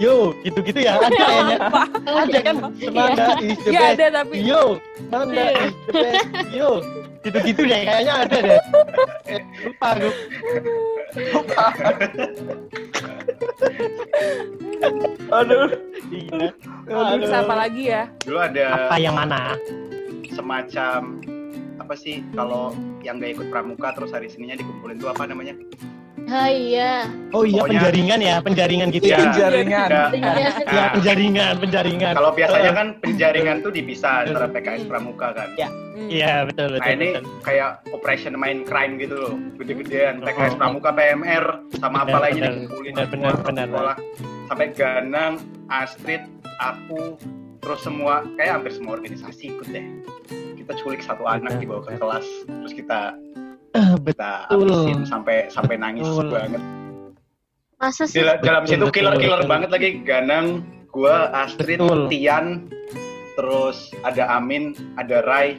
Speaker 4: Yo, gitu-gitu ya. Ada kayaknya.
Speaker 5: Oh,
Speaker 4: Ada kan? Manda is the
Speaker 1: Iya
Speaker 4: best.
Speaker 1: ada tapi.
Speaker 4: Yo, Manda is the best. Yo, gitu-gitu deh kayaknya ada deh. Eh, lupa aku.
Speaker 3: aduh
Speaker 4: Iya.
Speaker 1: Terus apa lagi ya?
Speaker 2: Dulu ada
Speaker 4: Apa yang mana?
Speaker 2: semacam apa sih kalau yang gak ikut pramuka terus hari Seninnya dikumpulin tuh apa namanya?
Speaker 5: Ah, iya.
Speaker 4: Oh iya
Speaker 2: Pokoknya-
Speaker 4: penjaringan ya, penjaringan gitu
Speaker 2: Iya.
Speaker 4: ya.
Speaker 3: jaringan
Speaker 2: Ada-
Speaker 5: Iya.
Speaker 4: Ya
Speaker 2: Nah,
Speaker 4: penjaringan, penjaringan.
Speaker 2: kalau biasanya kan penjaringan tuh dipisah antara PKS pramuka kan.
Speaker 1: Hmm.
Speaker 4: Iya betul
Speaker 2: Nah
Speaker 4: betul.
Speaker 2: ini
Speaker 4: betul.
Speaker 2: kayak operation main crime gitu loh, gede-gedean. PKS
Speaker 4: Oh.
Speaker 2: pramuka, PMR, sama apa lagi dikumpulin
Speaker 4: Benar, benar,
Speaker 2: sekolah. Sampai Ganang, Astrid, aku, terus semua kayak hampir semua organisasi ikut deh. Kita culik satu anak dibawa ke kelas, terus kita
Speaker 4: Ah,
Speaker 2: kita
Speaker 4: Betul.
Speaker 2: sampai sampai nangis
Speaker 4: Betul.
Speaker 2: banget.
Speaker 5: Masa sih?
Speaker 2: la- dalam
Speaker 4: Betul,
Speaker 2: situ killer-killer
Speaker 4: betul.
Speaker 2: banget lagi Ganang, gua, Astrid,
Speaker 4: Betul.
Speaker 2: Tian, terus ada Amin, ada Rai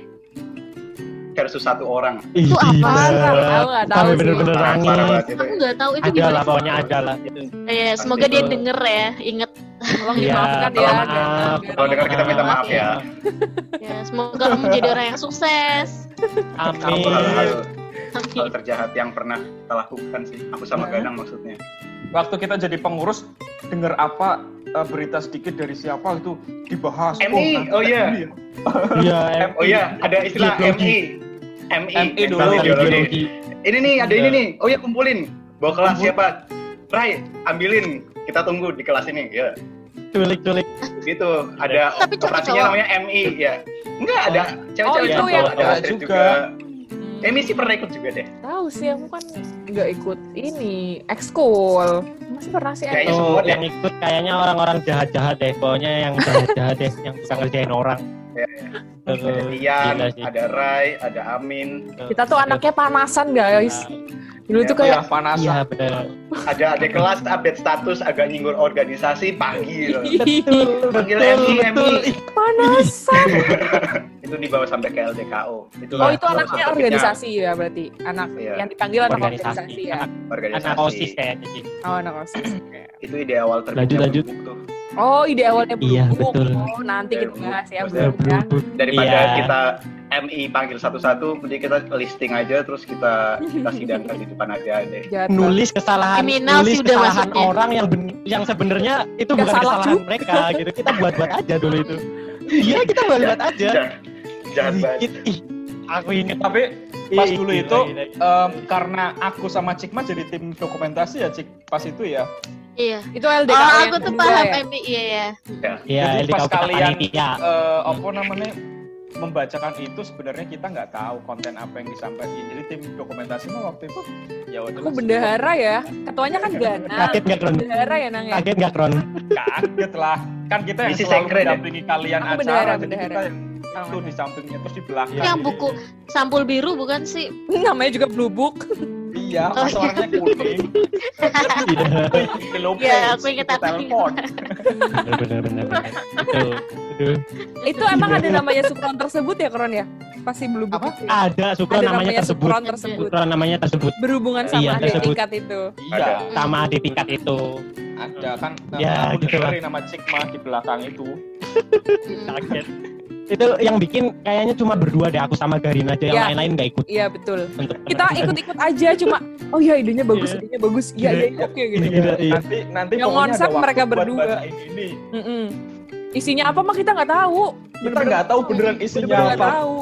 Speaker 2: versus satu orang.
Speaker 4: Itu
Speaker 5: apa?
Speaker 1: Tahu nggak tahu sih.
Speaker 4: bener-bener nangis.
Speaker 5: Aku nggak tahu itu
Speaker 4: Ada
Speaker 5: gimana.
Speaker 4: lah pokoknya ada lah.
Speaker 5: Ya, semoga dia denger ya, inget.
Speaker 1: Tolong
Speaker 4: Iya,
Speaker 1: dimaafkan ya.
Speaker 4: maaf.
Speaker 2: Kalau dengar kita minta maaf ya.
Speaker 5: Ya, semoga kamu menjadi orang yang sukses.
Speaker 4: Amin.
Speaker 2: Hal terjahat yang pernah kita lakukan sih? Aku sama
Speaker 1: Nah.
Speaker 2: Ganang maksudnya.
Speaker 3: waktu kita jadi pengurus dengar apa eh, berita sedikit dari siapa itu dibahas
Speaker 2: MI, oh iya.
Speaker 4: Iya, em-
Speaker 2: Oh iya, ada istilah. MI. MI,
Speaker 3: MI dulu,
Speaker 2: ideologi. Ini nih, ada
Speaker 4: Iya.
Speaker 2: ini nih. Oh iya, kumpulin. Bawa kelas
Speaker 3: Kumpul.
Speaker 2: siapa? Rai, ambilin. Kita tunggu di kelas ini. Ya,
Speaker 4: Culik-culik.
Speaker 2: gitu. Ada
Speaker 5: Tapi
Speaker 2: operasinya namanya MI ya. Enggak, ada
Speaker 1: Oh,
Speaker 2: cewek-cewek
Speaker 1: itu
Speaker 2: juga.
Speaker 1: yang-
Speaker 2: ada
Speaker 3: juga.
Speaker 2: Emi sih pernah ikut juga deh.
Speaker 1: Tahu sih aku kan nggak ikut ini ekskul. Masih pernah sih
Speaker 2: Kayaknya semua
Speaker 4: Oh, yang ikut kayaknya orang-orang jahat-jahat deh. Pokoknya yang jahat-jahat deh, yang bisa ngerjain orang.
Speaker 2: Iya,
Speaker 4: Eh,
Speaker 2: Ada Tian,
Speaker 4: sih.
Speaker 2: ada Rai, ada Amin,
Speaker 1: Kita tuh anaknya panasan guys. Dulu tuh
Speaker 2: Ya,
Speaker 3: Ya,
Speaker 1: kayak
Speaker 3: panas.
Speaker 4: Iya benar.
Speaker 2: ada adik kelas update status agak nyinggung organisasi panggil.
Speaker 4: Betul,
Speaker 2: Panggil
Speaker 4: betul,
Speaker 2: Emi,
Speaker 4: betul.
Speaker 2: Emi.
Speaker 1: panasan.
Speaker 2: itu dibawa sampai ke LDKO. Itu
Speaker 1: Oh itu anaknya organisasi ya berarti. Anak
Speaker 2: Iya.
Speaker 1: yang dipanggil anak
Speaker 4: Organisasi.
Speaker 1: organisasi ya.
Speaker 4: Anak,
Speaker 2: Organisasi.
Speaker 4: anak OSIS kayaknya.
Speaker 1: Oh anak osis.
Speaker 2: Itu ide awal terbitnya
Speaker 4: Lanjut, lanjut.
Speaker 2: Tuh.
Speaker 1: Oh ide awalnya belum.
Speaker 4: Iya, betul.
Speaker 1: Oh nanti kita bahas ya kan.
Speaker 2: Daripada
Speaker 4: Iya.
Speaker 2: kita MI panggil satu-satu, mending kita listing aja terus kita kita sidangkan di depan aja deh.
Speaker 1: Jahat
Speaker 4: nulis kesalahan
Speaker 5: Kriminal
Speaker 4: nulis
Speaker 5: sih udah
Speaker 4: kesalahan
Speaker 5: masuknya.
Speaker 4: orang yang ben- yang sebenarnya itu
Speaker 1: Nggak
Speaker 4: bukan
Speaker 1: salah
Speaker 4: kesalahan mereka gitu kita buat-buat aja dulu itu iya kita buat-buat aja
Speaker 2: jahat banget.
Speaker 4: Ih, aku inget
Speaker 3: Tapi pas
Speaker 4: Ih,
Speaker 3: dulu
Speaker 4: gila,
Speaker 3: itu em, karena aku sama Cikma jadi tim dokumentasi ya Cik pas itu ya.
Speaker 5: Iya.
Speaker 1: Itu LDK
Speaker 5: Oh,
Speaker 1: yang
Speaker 5: aku tuh paham
Speaker 1: ya?
Speaker 5: Emi, iya ya.
Speaker 4: Iya,
Speaker 3: Jadi
Speaker 4: LDK
Speaker 3: pas kalian
Speaker 4: panitia.
Speaker 3: eh, apa namanya membacakan itu sebenarnya kita nggak tahu konten apa yang disampaikan. Jadi tim dokumentasi mah waktu itu ya udah
Speaker 1: Aku bendahara ya. Ketuanya kan Gana.
Speaker 4: kaget nggak Kron
Speaker 1: Bendahara ya Nang ya.
Speaker 4: kaget nggak Kron
Speaker 3: kaget lah. Kan kita yang
Speaker 2: Misi
Speaker 3: selalu
Speaker 2: ya?
Speaker 3: mendampingi kalian
Speaker 1: Aku
Speaker 3: acara.
Speaker 1: bendahara,
Speaker 3: jadi
Speaker 1: bendahara.
Speaker 3: kita yang itu di sampingnya terus di belakang.
Speaker 5: Yang buku sampul biru bukan sih?
Speaker 1: Namanya juga Blue Book.
Speaker 3: Iya,
Speaker 5: Oh,
Speaker 3: pas orangnya kuning. Hello,
Speaker 5: Iya, aku inget, aku
Speaker 3: telepon.
Speaker 4: bener bener bener.
Speaker 1: Itu emang ada namanya Supron tersebut ya Kron ya? Pasti Blue Book.
Speaker 3: Apa?
Speaker 1: itu ya?
Speaker 4: ada supra
Speaker 1: Ada
Speaker 4: namanya tersebut
Speaker 1: Supron tersebut.
Speaker 4: supra namanya tersebut
Speaker 1: Berhubungan sama
Speaker 4: Iya,
Speaker 1: adik
Speaker 4: tersebut.
Speaker 1: tingkat itu.
Speaker 3: Iya,
Speaker 4: sama di tingkat itu
Speaker 3: ada kan.
Speaker 4: Ya,
Speaker 3: aku
Speaker 4: gitu
Speaker 3: nama Cikma di belakang itu.
Speaker 4: kaget itu yang bikin kayaknya cuma berdua deh aku sama Garin aja yang
Speaker 1: Iya.
Speaker 4: lain-lain nggak ikut
Speaker 1: Iya betul.
Speaker 4: untuk
Speaker 1: Kita ikut-ikut aja cuma oh iya idenya bagus,
Speaker 4: Iya.
Speaker 1: idenya bagus. Iya iya iya, oke gitu.
Speaker 4: Iya, iya.
Speaker 3: Nanti nanti
Speaker 1: Yang
Speaker 3: waktu
Speaker 1: mereka berdua.
Speaker 3: Ini, ini.
Speaker 1: Mm-mm. Isinya apa mah kita nggak tahu.
Speaker 3: Kita nggak tahu beneran isinya
Speaker 1: Bener-bener nggak
Speaker 3: apa.
Speaker 1: tahu.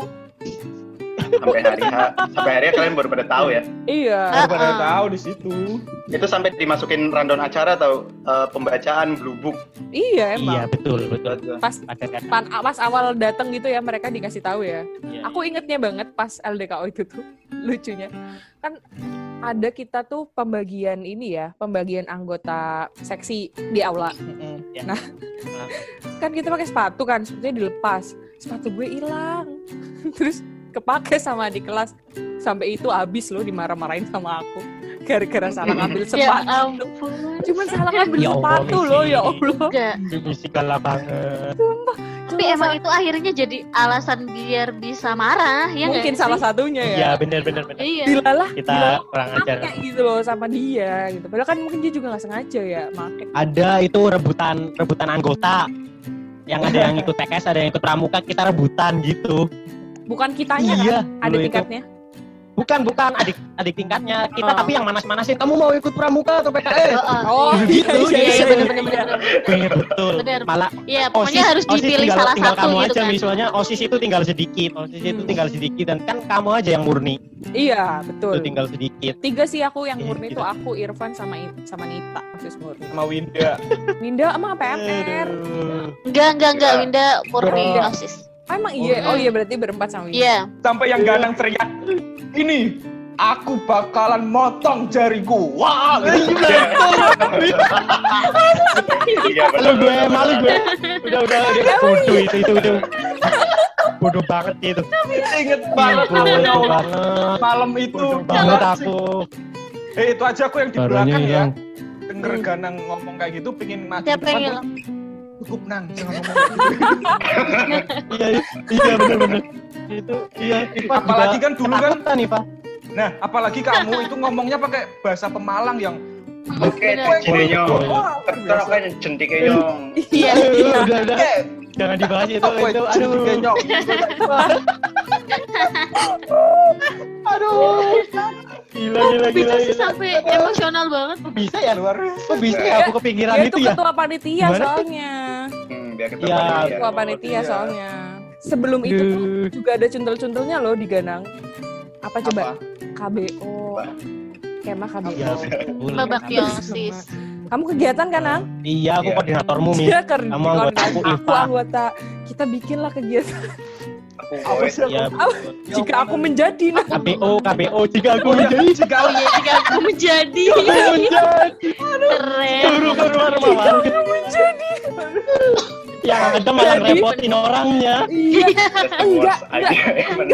Speaker 2: Sampai hari H, sampai hari H kalian baru pada tahu ya.
Speaker 1: Iya.
Speaker 5: Ah,
Speaker 3: Baru pada
Speaker 5: ah.
Speaker 3: tahu di situ.
Speaker 2: Itu sampai dimasukin rundown acara atau eh, pembacaan Blue Book.
Speaker 1: Iya emang.
Speaker 4: iya betul betul
Speaker 1: Pas
Speaker 4: ada
Speaker 1: pan, pas awal datang gitu ya mereka dikasih tahu ya.
Speaker 4: Iya.
Speaker 1: Aku ingetnya banget pas LDKO itu tuh lucunya kan ada kita tuh pembagian ini ya pembagian anggota seksi di aula
Speaker 4: Ya.
Speaker 1: Nah, kan kita pakai sepatu kan sepatunya dilepas sepatu gue hilang terus kepake sama di kelas. Sampai itu habis loh dimarah-marahin sama aku. Gara-gara salah ngambil
Speaker 5: Ya
Speaker 1: sepatu.
Speaker 5: ampun.
Speaker 1: cuman salah ngambil
Speaker 4: Ya Allah,
Speaker 1: sepatu
Speaker 4: Missy.
Speaker 1: loh ya Allah.
Speaker 5: Enggak.
Speaker 4: misi galak banget.
Speaker 5: Tapi emang itu akhirnya jadi alasan biar bisa marah, ya nggak
Speaker 1: mungkin
Speaker 5: sih?
Speaker 1: salah satunya ya.
Speaker 4: Iya bener bener bener.
Speaker 5: Iya.
Speaker 1: dilalah
Speaker 4: kita
Speaker 1: dilalah
Speaker 4: kurang ajar.
Speaker 1: gitu loh sama dia gitu. Padahal kan mungkin dia juga nggak sengaja ya make.
Speaker 4: Ada itu rebutan rebutan anggota. Yang ada yang ikut TKS ada yang ikut pramuka kita rebutan gitu
Speaker 1: bukan kitanya
Speaker 4: iya
Speaker 1: kan
Speaker 4: itu.
Speaker 1: tingkatnya
Speaker 4: bukan bukan adik adik tingkatnya kita
Speaker 1: Oh.
Speaker 4: tapi yang manas manasin kamu mau ikut pramuka atau PKS
Speaker 5: Heeh.
Speaker 1: oh
Speaker 4: Gitu,
Speaker 1: iya
Speaker 5: Iya, iya,
Speaker 1: iya
Speaker 5: bener,
Speaker 1: iya,
Speaker 5: bener,
Speaker 1: iya.
Speaker 5: bener.
Speaker 4: Betul
Speaker 5: Bener.
Speaker 4: malah
Speaker 5: Iya, pokoknya
Speaker 4: OSIS,
Speaker 5: harus
Speaker 4: OSIS
Speaker 5: dipilih
Speaker 4: tinggal,
Speaker 5: salah
Speaker 4: tinggal
Speaker 5: satu
Speaker 4: kamu
Speaker 5: gitu
Speaker 4: aja
Speaker 5: kan.
Speaker 4: misalnya OSIS itu tinggal sedikit OSIS itu
Speaker 1: Hmm.
Speaker 4: tinggal sedikit dan kan kamu aja yang murni
Speaker 1: iya
Speaker 4: itu
Speaker 1: betul
Speaker 4: tinggal sedikit
Speaker 1: tiga sih aku yang
Speaker 4: Iya,
Speaker 1: murni tuh aku Irfan sama I- sama Nita Asus murni
Speaker 3: Sama Winda.
Speaker 1: Winda sama PMR.
Speaker 5: Enggak, enggak, enggak.
Speaker 2: Iya.
Speaker 5: Winda murni
Speaker 3: Iya.
Speaker 5: osis.
Speaker 1: Oh, emang iya oh iya berarti berempat sama
Speaker 5: Iya.
Speaker 3: Sampai yang ganang teriak, ini aku bakalan motong jariku. Wah, gitu.
Speaker 2: Iya
Speaker 4: malu gue
Speaker 2: benar.
Speaker 4: malu gue udah udah udah bodoh itu itu udah bodoh banget itu
Speaker 3: Ingat banget ya Allah.
Speaker 4: banget
Speaker 3: malam itu.
Speaker 4: banget aku.
Speaker 3: Eh itu aja aku yang di belakang ya. Denger ganang ngomong kayak gitu, pingin maju
Speaker 5: Siapa yang?
Speaker 3: Cukup nang, jangan ngomong kayak gitu.
Speaker 4: iya iya bener bener itu iya
Speaker 3: Apalagi
Speaker 4: juga
Speaker 3: kan dulu kan-
Speaker 4: ketakutan, Iva
Speaker 3: Nah, apalagi kamu itu ngomongnya pakai bahasa Pemalang yang
Speaker 2: Oke, kan centiknya nyong.
Speaker 1: iya
Speaker 4: udah udah.
Speaker 3: Eh,
Speaker 4: jangan dibahas itu
Speaker 3: apa
Speaker 4: itu
Speaker 3: itu?
Speaker 4: aduh
Speaker 3: Genyok.
Speaker 4: aduh gila gila
Speaker 5: bisa
Speaker 4: gila,
Speaker 5: sih
Speaker 4: gila.
Speaker 5: sampai emosional banget?
Speaker 4: Kok bisa ya
Speaker 3: Luar
Speaker 4: kok bisa ya aku kepikiran
Speaker 1: dia
Speaker 4: itu ya
Speaker 1: ketua panitia soalnya
Speaker 2: Hmm, biar kita
Speaker 4: Iya.
Speaker 2: ya.
Speaker 1: ketua panitia
Speaker 3: Iya.
Speaker 1: soalnya sebelum itu tuh
Speaker 4: Aduh.
Speaker 1: juga ada cuntel-cuntelnya loh di Ganang apa coba
Speaker 3: Apa?
Speaker 1: KBO kemah KBO
Speaker 4: ya.
Speaker 5: Babak osis.
Speaker 1: Kamu kegiatan kan Nang?
Speaker 4: iya aku
Speaker 2: Iya.
Speaker 4: koordinatormu mi
Speaker 1: ker
Speaker 4: Kamu anggota aku,
Speaker 1: aku anggota kita bikinlah kegiatan
Speaker 2: Aku
Speaker 1: Apa
Speaker 2: boy.
Speaker 1: sih?
Speaker 4: Ya,
Speaker 1: Apa? Jika aku menjadi nah.
Speaker 4: KBO, KBO jika aku menjadi
Speaker 6: Jika
Speaker 5: iya, jika aku menjadi
Speaker 4: menjadi
Speaker 5: keren.
Speaker 4: suruh keluar rumah warga. Yang ada malah
Speaker 1: Jadi-
Speaker 4: repotin orangnya.
Speaker 1: Iya.
Speaker 2: The
Speaker 1: Enggak,
Speaker 2: emang.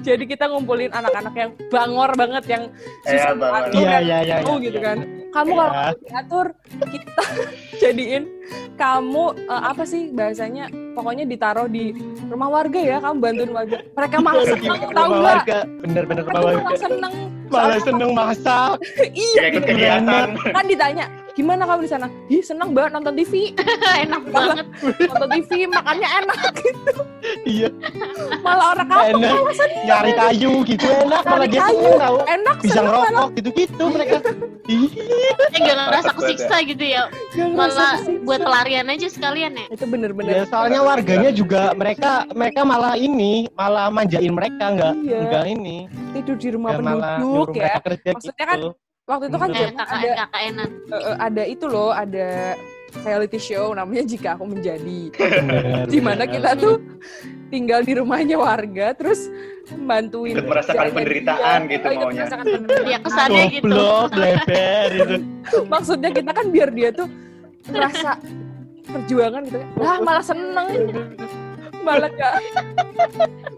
Speaker 1: Jadi kita ngumpulin anak-anak yang bangor banget yang
Speaker 2: Iya,
Speaker 1: susah diatur
Speaker 4: Iya,
Speaker 1: dan
Speaker 4: iya, iya,
Speaker 1: tahu
Speaker 4: iya,
Speaker 1: gitu
Speaker 4: iya.
Speaker 1: kan. Kamu kalau
Speaker 4: Iya.
Speaker 1: diatur kita jadiin kamu eh, apa sih bahasanya? Pokoknya ditaruh di rumah warga ya, kamu bantuin warga. Mereka malah seneng tahu
Speaker 4: Rumah
Speaker 1: nggak?
Speaker 4: warga. Bener-bener rumah warga.
Speaker 1: malah seneng.
Speaker 4: Malah seneng masak.
Speaker 1: iya,
Speaker 2: kegiatan.
Speaker 1: kan ditanya gimana kamu di sana? Ih seneng banget nonton TV,
Speaker 5: Enak banget.
Speaker 1: nonton TV makannya enak gitu.
Speaker 4: Iya,
Speaker 1: Malah orang kampung
Speaker 4: enak.
Speaker 1: malah.
Speaker 4: Nyari kayu gitu enak. Malah
Speaker 1: Nyari
Speaker 4: dia
Speaker 1: kayu.
Speaker 4: seneng tau.
Speaker 1: Enak
Speaker 4: Bisa
Speaker 1: malah.
Speaker 4: ngerokok gitu-gitu mereka. Ih,
Speaker 5: Eh nggak ngerasa kesiksa gitu ya. Malah buat pelarian aja sekalian ya.
Speaker 1: itu bener-bener
Speaker 4: Ya, soalnya warganya juga mereka mereka malah ini malah manjain mereka nggak
Speaker 1: Iya.
Speaker 4: nggak ini
Speaker 1: tidur di rumah
Speaker 4: malah
Speaker 1: penduduk ya. Maksudnya kan
Speaker 4: gitu.
Speaker 1: Waktu itu kan zaman ada
Speaker 5: KKN-an.
Speaker 1: ada itu loh, ada reality show namanya Jika Aku Menjadi. Di mana kita tuh tinggal di rumahnya warga terus bantuin
Speaker 2: Ikut merasakan penderitaan
Speaker 1: dia.
Speaker 2: gitu
Speaker 1: Oh, ikut
Speaker 2: maunya.
Speaker 1: merasakan penderitaan.
Speaker 5: Ya kesannya gitu.
Speaker 4: goblok lebar itu
Speaker 1: Maksudnya kita kan biar dia tuh ngerasa perjuangan gitu kan. Lah malah seneng. Malah gak.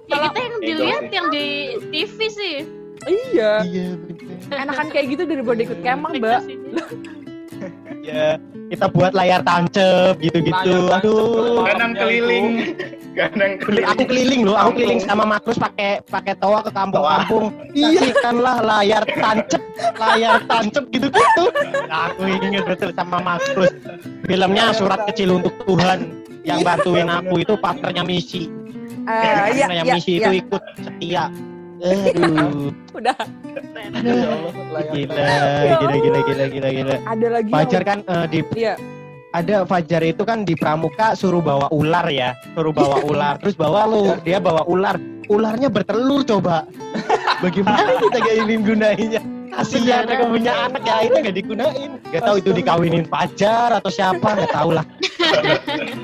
Speaker 5: Ya kita yang dilihat yang di TV sih.
Speaker 1: Iya.
Speaker 4: iya bener.
Speaker 1: Enakan kayak gitu daripada ikut kemang, Mbak.
Speaker 4: ya kita buat layar tancep gitu-gitu aduh
Speaker 2: Ganang keliling. Ganang
Speaker 4: Keli-
Speaker 2: keliling.
Speaker 4: aku keliling loh, aku keliling sama Makrus pakai pakai toa ke kampung-kampung. Kasihkanlah layar tancep, layar tancep gitu-gitu. Aku ingat betul sama Makrus. Filmnya Surat Kecil untuk Tuhan yang bantuin aku itu partnernya misi.
Speaker 1: Ah, iya,
Speaker 4: Partnernya
Speaker 1: iya,
Speaker 4: misi
Speaker 1: iya.
Speaker 4: itu ikut setia. Aduh,
Speaker 1: Udah
Speaker 4: gila, gila, gila, gila, gila, gila.
Speaker 1: ada lagi
Speaker 4: Fajar kan eh, di
Speaker 1: Iya.
Speaker 4: ada Fajar itu kan di pramuka suruh bawa ular ya, suruh bawa ular, terus bawa lu, dia bawa ular, ularnya bertelur coba. Bagaimana kita gak ingin gunainnya? Kasihan mereka punya anak ya itu gak digunain. Gak tahu itu dikawinin Fajar atau siapa, gak tahu lah.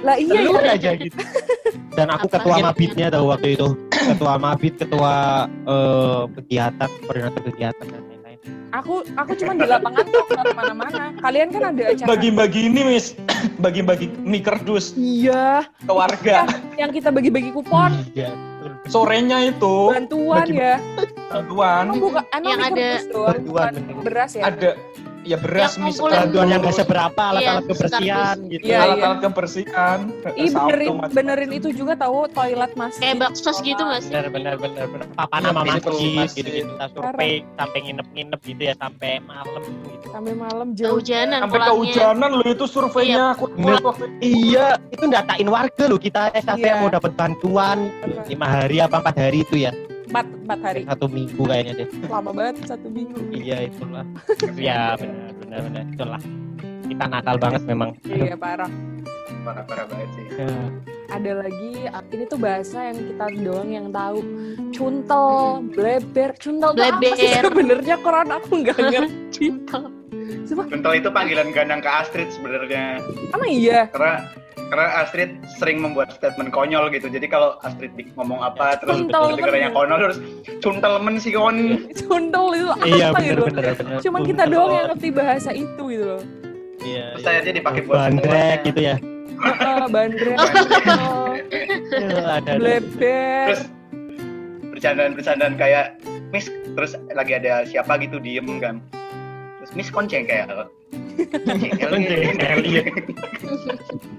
Speaker 1: Lah iya
Speaker 4: Telur
Speaker 1: ya.
Speaker 4: aja gitu. Dan aku
Speaker 5: Apa
Speaker 4: ketua mabitnya tahu waktu itu. Ketua mabit, ketua eh, kegiatan, koordinator kegiatan dan lain-lain.
Speaker 1: Aku aku cuma di lapangan kok nggak ke mana-mana. Kalian kan ada acara.
Speaker 3: Bagi-bagi ini, Miss. Bagi-bagi mie kerdus
Speaker 1: Iya.
Speaker 3: ke warga.
Speaker 1: Yang kita bagi-bagi kupon,
Speaker 4: Iya.
Speaker 3: Sorenya itu
Speaker 1: bantuan
Speaker 4: Bagi-
Speaker 1: ya.
Speaker 3: bantuan
Speaker 1: Emang bukan emang
Speaker 5: Yang ada
Speaker 4: bantuan,
Speaker 1: beras ya.
Speaker 3: ada ya beras
Speaker 5: Yang
Speaker 3: mie
Speaker 4: Bantuan yang gak
Speaker 3: sekardus,
Speaker 4: seberapa alat-alat
Speaker 5: Iya,
Speaker 4: kebersihan gitu.
Speaker 1: Iya,
Speaker 3: alat-alat kebersihan,
Speaker 1: Ih
Speaker 3: sapu,
Speaker 1: benerin
Speaker 3: macam-macam.
Speaker 1: benerin itu juga tahu toilet mas.
Speaker 5: Kayak bakso gitu nggak sih?
Speaker 4: benar benar benar benar papan sama
Speaker 3: Masjid,
Speaker 4: gitu gitu kita survei sampai nginep-nginep gitu ya sampai malam gitu
Speaker 1: Sampai malam jauh.
Speaker 5: Kehujanan
Speaker 3: sampai kehujanan loh itu surveinya aku
Speaker 4: Bener.
Speaker 3: waktu itu.
Speaker 4: iya itu datain warga loh kita SAT
Speaker 1: Iya.
Speaker 4: mau dapat bantuan lima hari apa empat hari itu ya
Speaker 1: Empat empat hari.
Speaker 4: satu minggu kayaknya deh
Speaker 1: Lama banget satu minggu.
Speaker 4: iya itulah ya benar benar benar itulah kita nakal banget memang
Speaker 1: Iya parah.
Speaker 2: Parah-parah banget sih.
Speaker 4: Ya.
Speaker 1: Ada lagi ini tuh bahasa yang kita doang yang tahu. Cuntel, bleber, cuntel tuh apa sih
Speaker 5: Bleber.
Speaker 1: sebenarnya koran aku nggak ngerti.
Speaker 2: Bentel itu panggilan gandang ke Astrid sebenarnya.
Speaker 1: Emang iya.
Speaker 2: Karena karena Astrid sering membuat statement konyol gitu. Jadi kalau Astrid di- ngomong apa terus
Speaker 1: Cuntelmen
Speaker 2: dengar yang
Speaker 1: ya?
Speaker 2: konyol terus cuntelmen sih kon.
Speaker 1: Cuntel itu apa
Speaker 4: iya
Speaker 1: gitu
Speaker 4: benar
Speaker 1: loh.
Speaker 4: benar benar
Speaker 1: Cuman kita doang yang ngerti bahasa itu gitu loh.
Speaker 4: iya
Speaker 2: Terus akhirnya dipakai buat
Speaker 4: bandrek gitu ya
Speaker 1: Heeh, bandrek,
Speaker 4: Iya,
Speaker 1: bleber.
Speaker 2: Terus bercandaan-bercandaan kayak Miss terus lagi ada siapa gitu diem kan. Terus Miss konceng kayak Jengkel nih.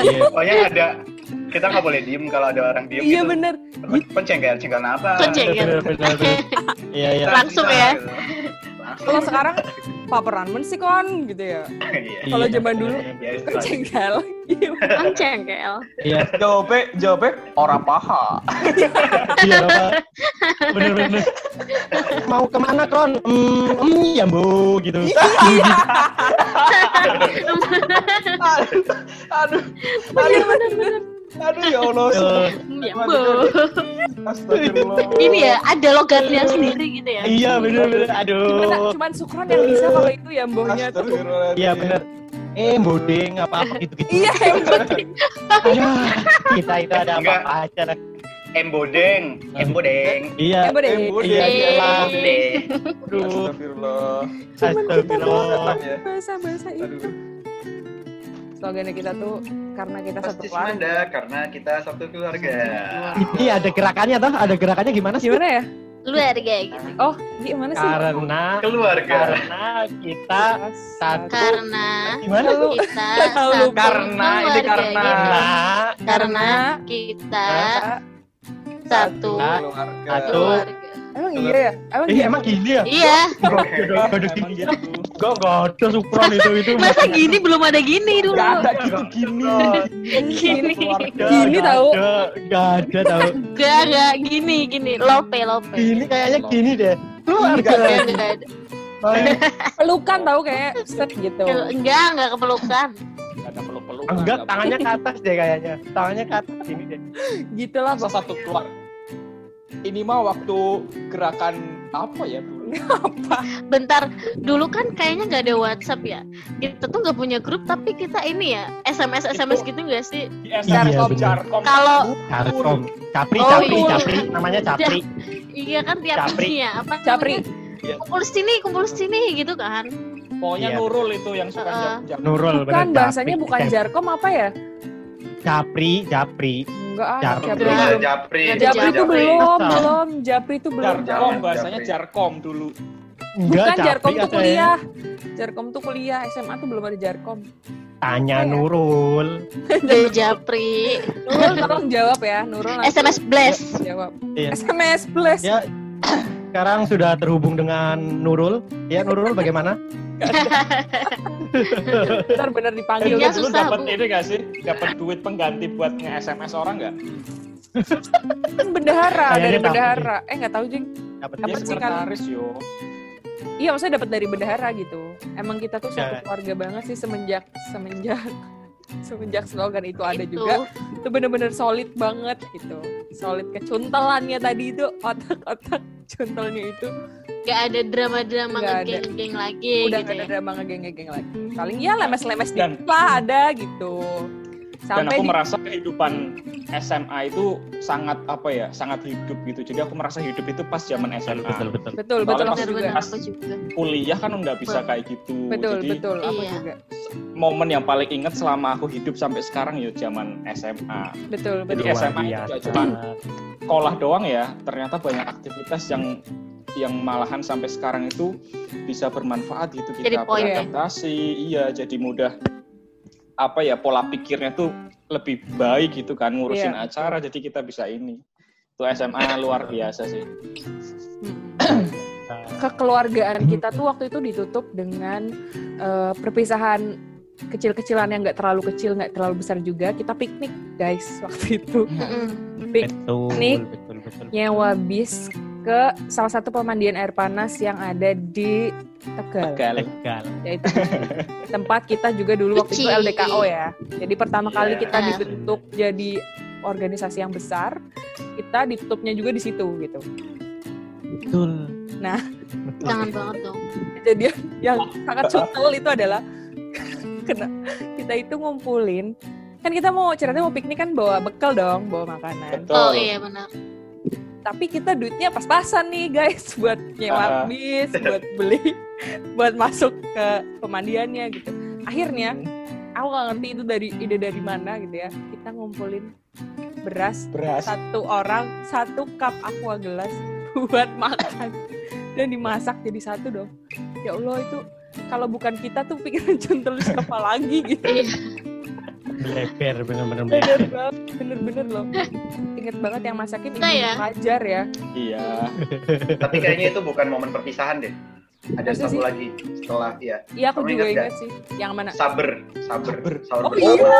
Speaker 4: Iya.
Speaker 2: Pokoknya ada kita nggak boleh diem kalau ada orang diem
Speaker 1: Iya
Speaker 2: gitu.
Speaker 1: bener.
Speaker 2: Konceng kayak jengkel apa?
Speaker 4: Benar iya iya
Speaker 5: Langsung ya.
Speaker 2: Langsung.
Speaker 1: Kalau sekarang paparan men sih kon gitu ya.
Speaker 2: Iya.
Speaker 1: Kalau
Speaker 4: Iya,
Speaker 1: zaman dulu.
Speaker 2: Ya, itu lah.
Speaker 1: Cengkel. Iya.
Speaker 5: Kan cengkel.
Speaker 4: iya
Speaker 3: Jawabnya, jawabnya orang paha.
Speaker 4: Iya, Bapak. Bener-bener. Mau ke mana, Kron? Hmm, hmm, ya, Bu, gitu.
Speaker 3: aduh,
Speaker 1: Bener bener bener.
Speaker 3: Aduh ya Allah.
Speaker 4: Eh,
Speaker 5: Ya. Ini ya ada logatnya sendiri gitu ya.
Speaker 4: iya, bener-bener.
Speaker 1: Cuman,
Speaker 4: Aduh.
Speaker 1: cuman Sukron yang bisa kalau itu ya mbahnya tuh.
Speaker 4: Iya, bener. eh bodeng apa apa gitu gitu
Speaker 1: Iya,
Speaker 4: Aduh, kita itu ada apa,
Speaker 2: Enggak.
Speaker 4: apa aja lah
Speaker 2: Embodeng, embodeng.
Speaker 4: iya
Speaker 1: Embo deh.
Speaker 4: iya
Speaker 2: Embodeng.
Speaker 4: aduh
Speaker 3: Astagfirullah.
Speaker 4: astagfirullah
Speaker 3: ya.
Speaker 1: Bahasa-bahasa itu. Slogannya kita tuh karena kita satu
Speaker 2: Pasti
Speaker 1: keluarga.
Speaker 2: semanda karena kita satu keluarga.
Speaker 4: ini ada gerakannya toh ada gerakannya gimana sih
Speaker 1: Gimana ya?
Speaker 5: Keluarga gitu.
Speaker 1: Oh, gimana sih?
Speaker 4: karena
Speaker 2: Keluarga.
Speaker 4: karena kita satu
Speaker 5: Karena
Speaker 4: gimana
Speaker 1: Lu-
Speaker 5: kita satu.
Speaker 3: Karena, ini
Speaker 5: keluarga
Speaker 3: karena.
Speaker 5: gitu.
Speaker 4: karena
Speaker 5: karena kita satu
Speaker 3: Keluarga.
Speaker 4: Satu.
Speaker 5: keluarga.
Speaker 1: Emang iya ya? Emang
Speaker 4: eh
Speaker 1: gitu?
Speaker 4: emang gini ya
Speaker 5: Iya,
Speaker 4: Gak ada gini. Gak, gak ada supron itu itu
Speaker 5: masa gini belum ada gini dulu.
Speaker 3: Gak ada gitu gini.
Speaker 5: Gini.
Speaker 1: Gini tahu.
Speaker 4: Gak ada tahu
Speaker 5: Gak, gak gini, gini. Lope, lope.
Speaker 4: Gini kayaknya gini deh
Speaker 5: gak ada.
Speaker 1: Pelukan tahu kayak set gitu.
Speaker 5: Enggak, enggak kepelukan.
Speaker 3: Gak ada peluk-peluk.
Speaker 4: Enggak, tangannya ke atas deh kayaknya Tangannya ke atas gini deh
Speaker 1: Gitu lah
Speaker 3: Masa satu keluar. Ini mah waktu gerakan apa ya dulu?
Speaker 5: Bentar, dulu kan kayaknya nggak ada WhatsApp ya. Kita tuh nggak punya grup, tapi kita ini ya SMS SMS gitu nggak sih?
Speaker 3: Di
Speaker 4: Iya,
Speaker 3: Jarkom. Jarkom.
Speaker 5: Kalau
Speaker 4: Carkom Capri,
Speaker 5: Oh,
Speaker 4: Capri,
Speaker 5: iya.
Speaker 4: Capri Namanya Capri
Speaker 5: iya kan tiap
Speaker 4: Capri.
Speaker 5: ya apa?
Speaker 1: Capri.
Speaker 5: namanya? Kumpul sini, kumpul sini gitu kan?
Speaker 3: Pokoknya
Speaker 4: Iya.
Speaker 3: Nurul itu yang suka jam jam.
Speaker 4: Nurul
Speaker 1: Bukan bahasanya bukan Jarkom apa ya?
Speaker 4: Capri, Capri
Speaker 1: Enggak. Japri belum.
Speaker 2: Japri.
Speaker 5: Ada
Speaker 1: Japri itu
Speaker 5: Japri.
Speaker 1: belum, belum. Japri itu belum.
Speaker 3: Jarkom bahasanya
Speaker 2: Japri.
Speaker 3: Jarkom dulu.
Speaker 4: Enggak,
Speaker 1: Bukan Jarkom tuh
Speaker 4: ya.
Speaker 1: kuliah. Jarkom tuh kuliah, SMA tuh belum ada Jarkom.
Speaker 4: Tanya
Speaker 1: ya?
Speaker 4: Nurul
Speaker 5: Dari Japri.
Speaker 1: Nurul tolong jawab ya, Nurul.
Speaker 5: SMS Blast.
Speaker 1: Jawab.
Speaker 4: Iya.
Speaker 1: SMS plus.
Speaker 4: Ya, sekarang sudah terhubung dengan Nurul. Ya, Nurul bagaimana?
Speaker 1: Ntar bener dipanggil.
Speaker 5: Iya,
Speaker 3: Dulu
Speaker 5: susah,
Speaker 3: dapat ini gak sih? Dapat duit pengganti buat nge-SMS orang gak?
Speaker 1: Kan bendahara,
Speaker 4: Kayaknya
Speaker 1: dari bendahara. Eh nggak tahu jeng.
Speaker 4: Dapat
Speaker 1: kan.
Speaker 3: sekretaris yo.
Speaker 1: Iya maksudnya dapat dari bendahara gitu. Emang kita tuh suatu
Speaker 4: Ya.
Speaker 1: keluarga banget sih semenjak semenjak semenjak slogan itu ada
Speaker 5: Itu.
Speaker 1: juga. Itu bener-bener solid banget gitu. Solid kecuntelannya tadi itu otak-otak cuntelnya itu
Speaker 5: Gak ada drama-drama ngegeng-geng lagi
Speaker 1: udah
Speaker 5: gitu
Speaker 1: gak ada
Speaker 5: ya.
Speaker 1: drama ngegeng-ngegeng lagi. Paling ya lemes-lemes
Speaker 3: Dan-
Speaker 1: dikit lah ada gitu.
Speaker 3: Dan
Speaker 1: Sampai
Speaker 3: aku
Speaker 1: di
Speaker 3: merasa kehidupan SMA itu sangat apa ya, sangat hidup gitu. Jadi aku merasa hidup itu pas zaman SMA.
Speaker 4: betul betul.
Speaker 1: betul betul
Speaker 3: pas-
Speaker 1: juga.
Speaker 5: Benar-benar
Speaker 3: Pas-
Speaker 5: juga.
Speaker 3: Kuliah kan nggak bisa kayak gitu.
Speaker 1: Betul
Speaker 3: Jadi
Speaker 1: betul aku
Speaker 5: Iya.
Speaker 1: juga.
Speaker 3: momen yang paling inget selama aku hidup sampai sekarang ya zaman SMA.
Speaker 1: Betul
Speaker 3: Jadi
Speaker 1: betul.
Speaker 3: SMA itu gak cuma sekolah doang ya, ternyata banyak aktivitas yang yang malahan sampai sekarang itu bisa bermanfaat gitu
Speaker 5: Jadi
Speaker 3: kita
Speaker 5: poin ya.
Speaker 3: beradaptasi, iya jadi mudah apa ya pola pikirnya tuh lebih baik gitu kan ngurusin
Speaker 1: Iya.
Speaker 3: acara jadi kita bisa ini. Itu SMA luar biasa sih.
Speaker 1: Hmm. kekeluargaan kita tuh waktu itu ditutup dengan eh, perpisahan kecil-kecilan yang nggak terlalu kecil nggak terlalu besar juga kita piknik guys waktu itu
Speaker 5: Mm-mm.
Speaker 1: Pik-
Speaker 4: Betul,
Speaker 1: Nik.
Speaker 4: betul, betul.
Speaker 1: nyewa bis ke salah satu pemandian air panas yang ada di Tegal
Speaker 3: Tegal.
Speaker 4: Tegal.
Speaker 1: yaitu tempat kita juga dulu waktu itu. LDKO ya jadi pertama kali
Speaker 2: Iya.
Speaker 1: kita dibentuk jadi organisasi yang besar kita ditutupnya juga di situ gitu
Speaker 4: Betul.
Speaker 1: Nah.
Speaker 5: Jangan banget dong.
Speaker 1: kejadian yang sangat cutel itu adalah kena kita itu ngumpulin kan kita mau ceritanya mau piknik kan bawa bekal dong bawa makanan
Speaker 3: Betul.
Speaker 5: Oh iya benar.
Speaker 1: Tapi kita duitnya pas-pasan nih guys buat nyewa
Speaker 3: Ah.
Speaker 1: bis buat beli buat masuk ke pemandiannya gitu akhirnya aku gak ngerti itu dari ide dari mana gitu ya kita ngumpulin beras
Speaker 3: Beras.
Speaker 1: satu orang satu cup aqua gelas buat makan dan dimasak jadi satu dong ya Allah itu kalau bukan kita tuh pikiran contoh siapa lagi gitu
Speaker 5: Iya.
Speaker 4: Bleber, bener-bener
Speaker 1: bener
Speaker 4: bleber.
Speaker 1: banget bener-bener loh inget banget yang masakin
Speaker 5: Kita
Speaker 1: ibu
Speaker 5: ya?
Speaker 1: Fajar ya
Speaker 3: Iya.
Speaker 2: Tapi kayaknya itu bukan momen perpisahan deh. Ada
Speaker 1: Masa
Speaker 2: satu
Speaker 1: sih?
Speaker 2: lagi setelah ya
Speaker 1: iya aku
Speaker 2: Kamu
Speaker 1: juga
Speaker 2: ingat
Speaker 1: inget sih yang mana
Speaker 2: saber, saber, sahur
Speaker 1: oh
Speaker 2: bersama.
Speaker 1: iya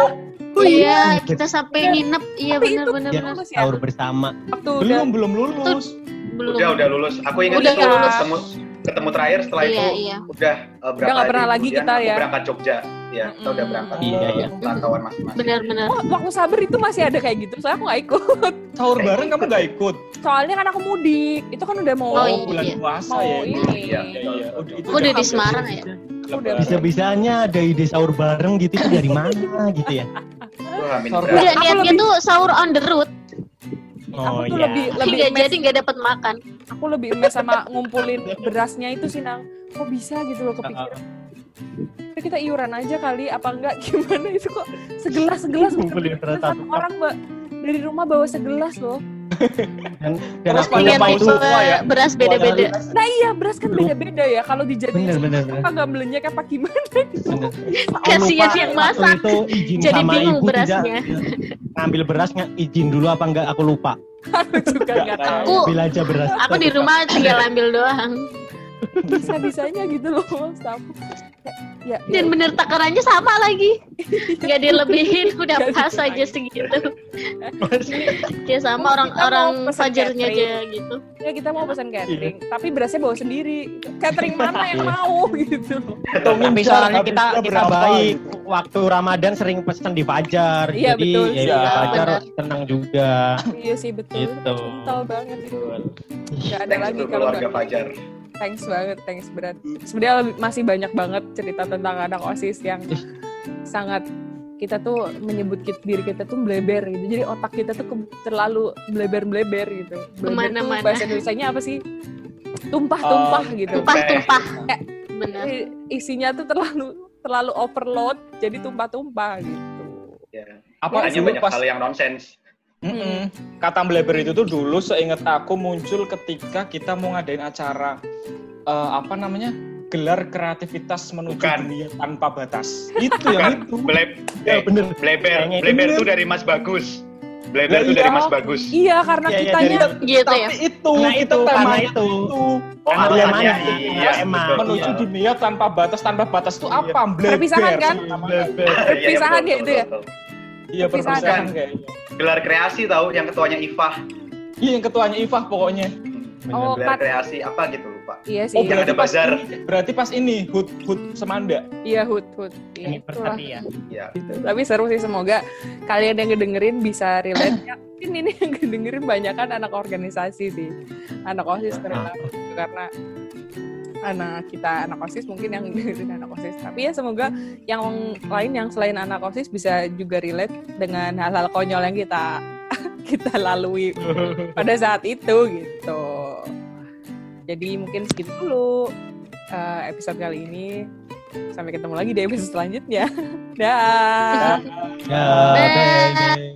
Speaker 5: Oh iya, kita sampai nginep. Iya
Speaker 1: Tapi
Speaker 5: benar
Speaker 1: itu
Speaker 5: benar
Speaker 4: Ya,
Speaker 1: ya
Speaker 4: Sahur bersama.
Speaker 1: waktu udah
Speaker 3: Belum belum lulus.
Speaker 5: Belum.
Speaker 2: Udah udah lulus. Aku ingat
Speaker 5: Udah
Speaker 2: itu
Speaker 5: lulus.
Speaker 2: ketemu ketemu terakhir setelah
Speaker 5: Iya,
Speaker 2: itu
Speaker 5: iya.
Speaker 2: udah uh, berapa
Speaker 1: nggak pernah
Speaker 2: hari
Speaker 1: lagi kita
Speaker 2: aku
Speaker 1: ya.
Speaker 2: berangkat Jogja. Ya kita udah berangkat
Speaker 4: Iya,
Speaker 2: ke
Speaker 4: iya.
Speaker 2: perantauan masing-masing.
Speaker 5: Benar-benar.
Speaker 1: Oh, waktu saber itu masih ada kayak gitu, soalnya aku nggak ikut.
Speaker 3: Sahur bareng kamu nggak ikut?
Speaker 1: Soalnya kan aku mudik, itu kan udah mau
Speaker 5: Oh,
Speaker 3: Oh,
Speaker 5: iya.
Speaker 3: bulan puasa
Speaker 1: mau
Speaker 3: ya.
Speaker 1: ini.
Speaker 2: Iya,
Speaker 3: Iya, iya. Udah, itu
Speaker 5: Aku udah di Semarang ya.
Speaker 3: Lebaran.
Speaker 4: Bisa-bisanya ada ide sahur bareng gitu itu dari mana gitu ya?
Speaker 5: Udah
Speaker 1: Aku
Speaker 5: niatnya tuh sahur on the road.
Speaker 4: Oh
Speaker 1: tuh
Speaker 4: iya.
Speaker 1: lebih- Lebih
Speaker 5: nggak
Speaker 1: mes-
Speaker 5: jadi nggak dapat makan.
Speaker 1: Aku lebih emes sama ngumpulin berasnya itu sih nang. Kok bisa gitu loh kepikiran. Ya, kita iuran aja kali, apa enggak gimana itu kok segelas segelas
Speaker 4: beras
Speaker 1: satu orang mbak dari rumah bawa segelas loh.
Speaker 4: Dan, dan aku itu
Speaker 3: semua ya?
Speaker 5: beras beda-beda.
Speaker 1: Nah iya beras kan beda-beda ya kalau dijadiin
Speaker 4: bener bener bener.
Speaker 1: apa nggak melenyek apa gimana gitu.
Speaker 5: Kasihan yang masak.
Speaker 4: itu izin
Speaker 5: Jadi
Speaker 4: sama
Speaker 5: bingung
Speaker 4: ibu
Speaker 5: berasnya.
Speaker 4: tidak ngambil beras nggak izin dulu apa enggak aku lupa.
Speaker 1: Aku juga nggak tahu.
Speaker 5: Aku
Speaker 4: Ambil aja beras.
Speaker 5: aku di rumah tinggal ambil doang.
Speaker 1: Bisa bisanya gitu loh aku. Ya, ya,
Speaker 5: Dan bener takarannya sama lagi. Nggak dilebihin, udah
Speaker 1: Nggak
Speaker 5: pas aja segitu. Kayak sama orang-orang fajarnya aja gitu.
Speaker 1: ya kita mau pesan catering, tapi berasnya bawa sendiri. Catering mana yang
Speaker 4: Iya.
Speaker 1: mau gitu loh.
Speaker 4: Tapi soalnya kita kita baik waktu Ramadan sering pesan di Fajar.
Speaker 1: Iya,
Speaker 4: Jadi
Speaker 1: betul
Speaker 4: ya
Speaker 3: sih.
Speaker 4: di Fajar
Speaker 5: Benar.
Speaker 4: tenang juga.
Speaker 1: Iya sih betul.
Speaker 4: Gitu.
Speaker 1: Banget itu. Gak ada
Speaker 2: Thanks
Speaker 1: lagi kalau
Speaker 2: keluarga
Speaker 1: nggak-
Speaker 2: Fajar.
Speaker 1: Thanks banget, thanks berat. Sebenarnya masih banyak banget cerita tentang anak OSIS yang sangat kita tuh menyebut kit- diri kita tuh bleber gitu. Jadi otak kita tuh ke- terlalu bleber-bleber gitu. Bleber tuh
Speaker 5: Ke mana-mana.
Speaker 1: bahasa Indonesia-nya apa sih? Tumpah-tumpah gitu.
Speaker 5: Tumpah-tumpah. Bener.
Speaker 1: I- Isinya tuh terlalu terlalu overload jadi tumpah-tumpah gitu.
Speaker 2: Ya.
Speaker 3: Apa
Speaker 2: Hanya
Speaker 3: dulu
Speaker 2: banyak
Speaker 3: pas
Speaker 2: hal yang nonsens.
Speaker 3: Mm-mm. Kata bleber itu tuh dulu seingat aku muncul ketika kita mau ngadain acara eh, apa namanya gelar kreativitas menuju
Speaker 2: Bukan.
Speaker 3: dunia tanpa batas. Itu yang itu.
Speaker 2: Bleb,
Speaker 4: Ya
Speaker 2: eh,
Speaker 4: bener.
Speaker 2: bleber,
Speaker 4: itu
Speaker 2: bleber tuh dari Mas Bagus. Bleber
Speaker 3: Lah
Speaker 2: tuh dari
Speaker 3: iya.
Speaker 2: Mas Bagus.
Speaker 1: Iya karena
Speaker 4: Iya, iya,
Speaker 1: kitanya
Speaker 4: dari-
Speaker 5: Gitu ya.
Speaker 3: Tapi itu,
Speaker 4: Nah,
Speaker 3: kita
Speaker 4: itu, karena
Speaker 3: temanya
Speaker 4: itu.
Speaker 3: itu.
Speaker 2: Oh,
Speaker 4: Karena
Speaker 2: temanya,
Speaker 4: temanya,
Speaker 2: iya,
Speaker 4: emang.
Speaker 3: menuju
Speaker 4: Iya.
Speaker 3: dunia tanpa batas tanpa batas itu apa? Bleber.
Speaker 1: Perpisahan kan?
Speaker 3: namanya.
Speaker 1: Perpisahan ya itu ya?
Speaker 3: Iya
Speaker 1: Perpisahan.
Speaker 3: perpisahan kayaknya.
Speaker 2: Gelar kreasi tahu yang ketuanya Ifah.
Speaker 3: Iya yang ketuanya Ifah pokoknya.
Speaker 1: Oh,
Speaker 2: Gelar
Speaker 1: Kat.
Speaker 2: kreasi apa gitu lupa.
Speaker 1: iya sih.
Speaker 3: Oh
Speaker 2: Yang ada bazar.
Speaker 3: ini, berarti pas ini hut hut semanda.
Speaker 1: Iya hut hut. Iya,
Speaker 4: Ini
Speaker 1: itulah.
Speaker 4: berarti ya.
Speaker 2: Ya.
Speaker 1: gitu. Tapi seru sih semoga kalian yang ngedengerin bisa relate. Yakin ini yang ngedengerin banyak kan anak organisasi sih. Anak OSIS terutama gitu, karena anak kita anak OSIS mungkin yang dengerin anak OSIS. Tapi ya semoga yang lain yang selain anak OSIS bisa juga relate dengan hal-hal konyol yang kita kita lalui pada saat itu gitu. Jadi mungkin segitu dulu eh, episode kali ini. Sampai ketemu lagi di episode selanjutnya. Dah.
Speaker 5: Dah.
Speaker 4: baik.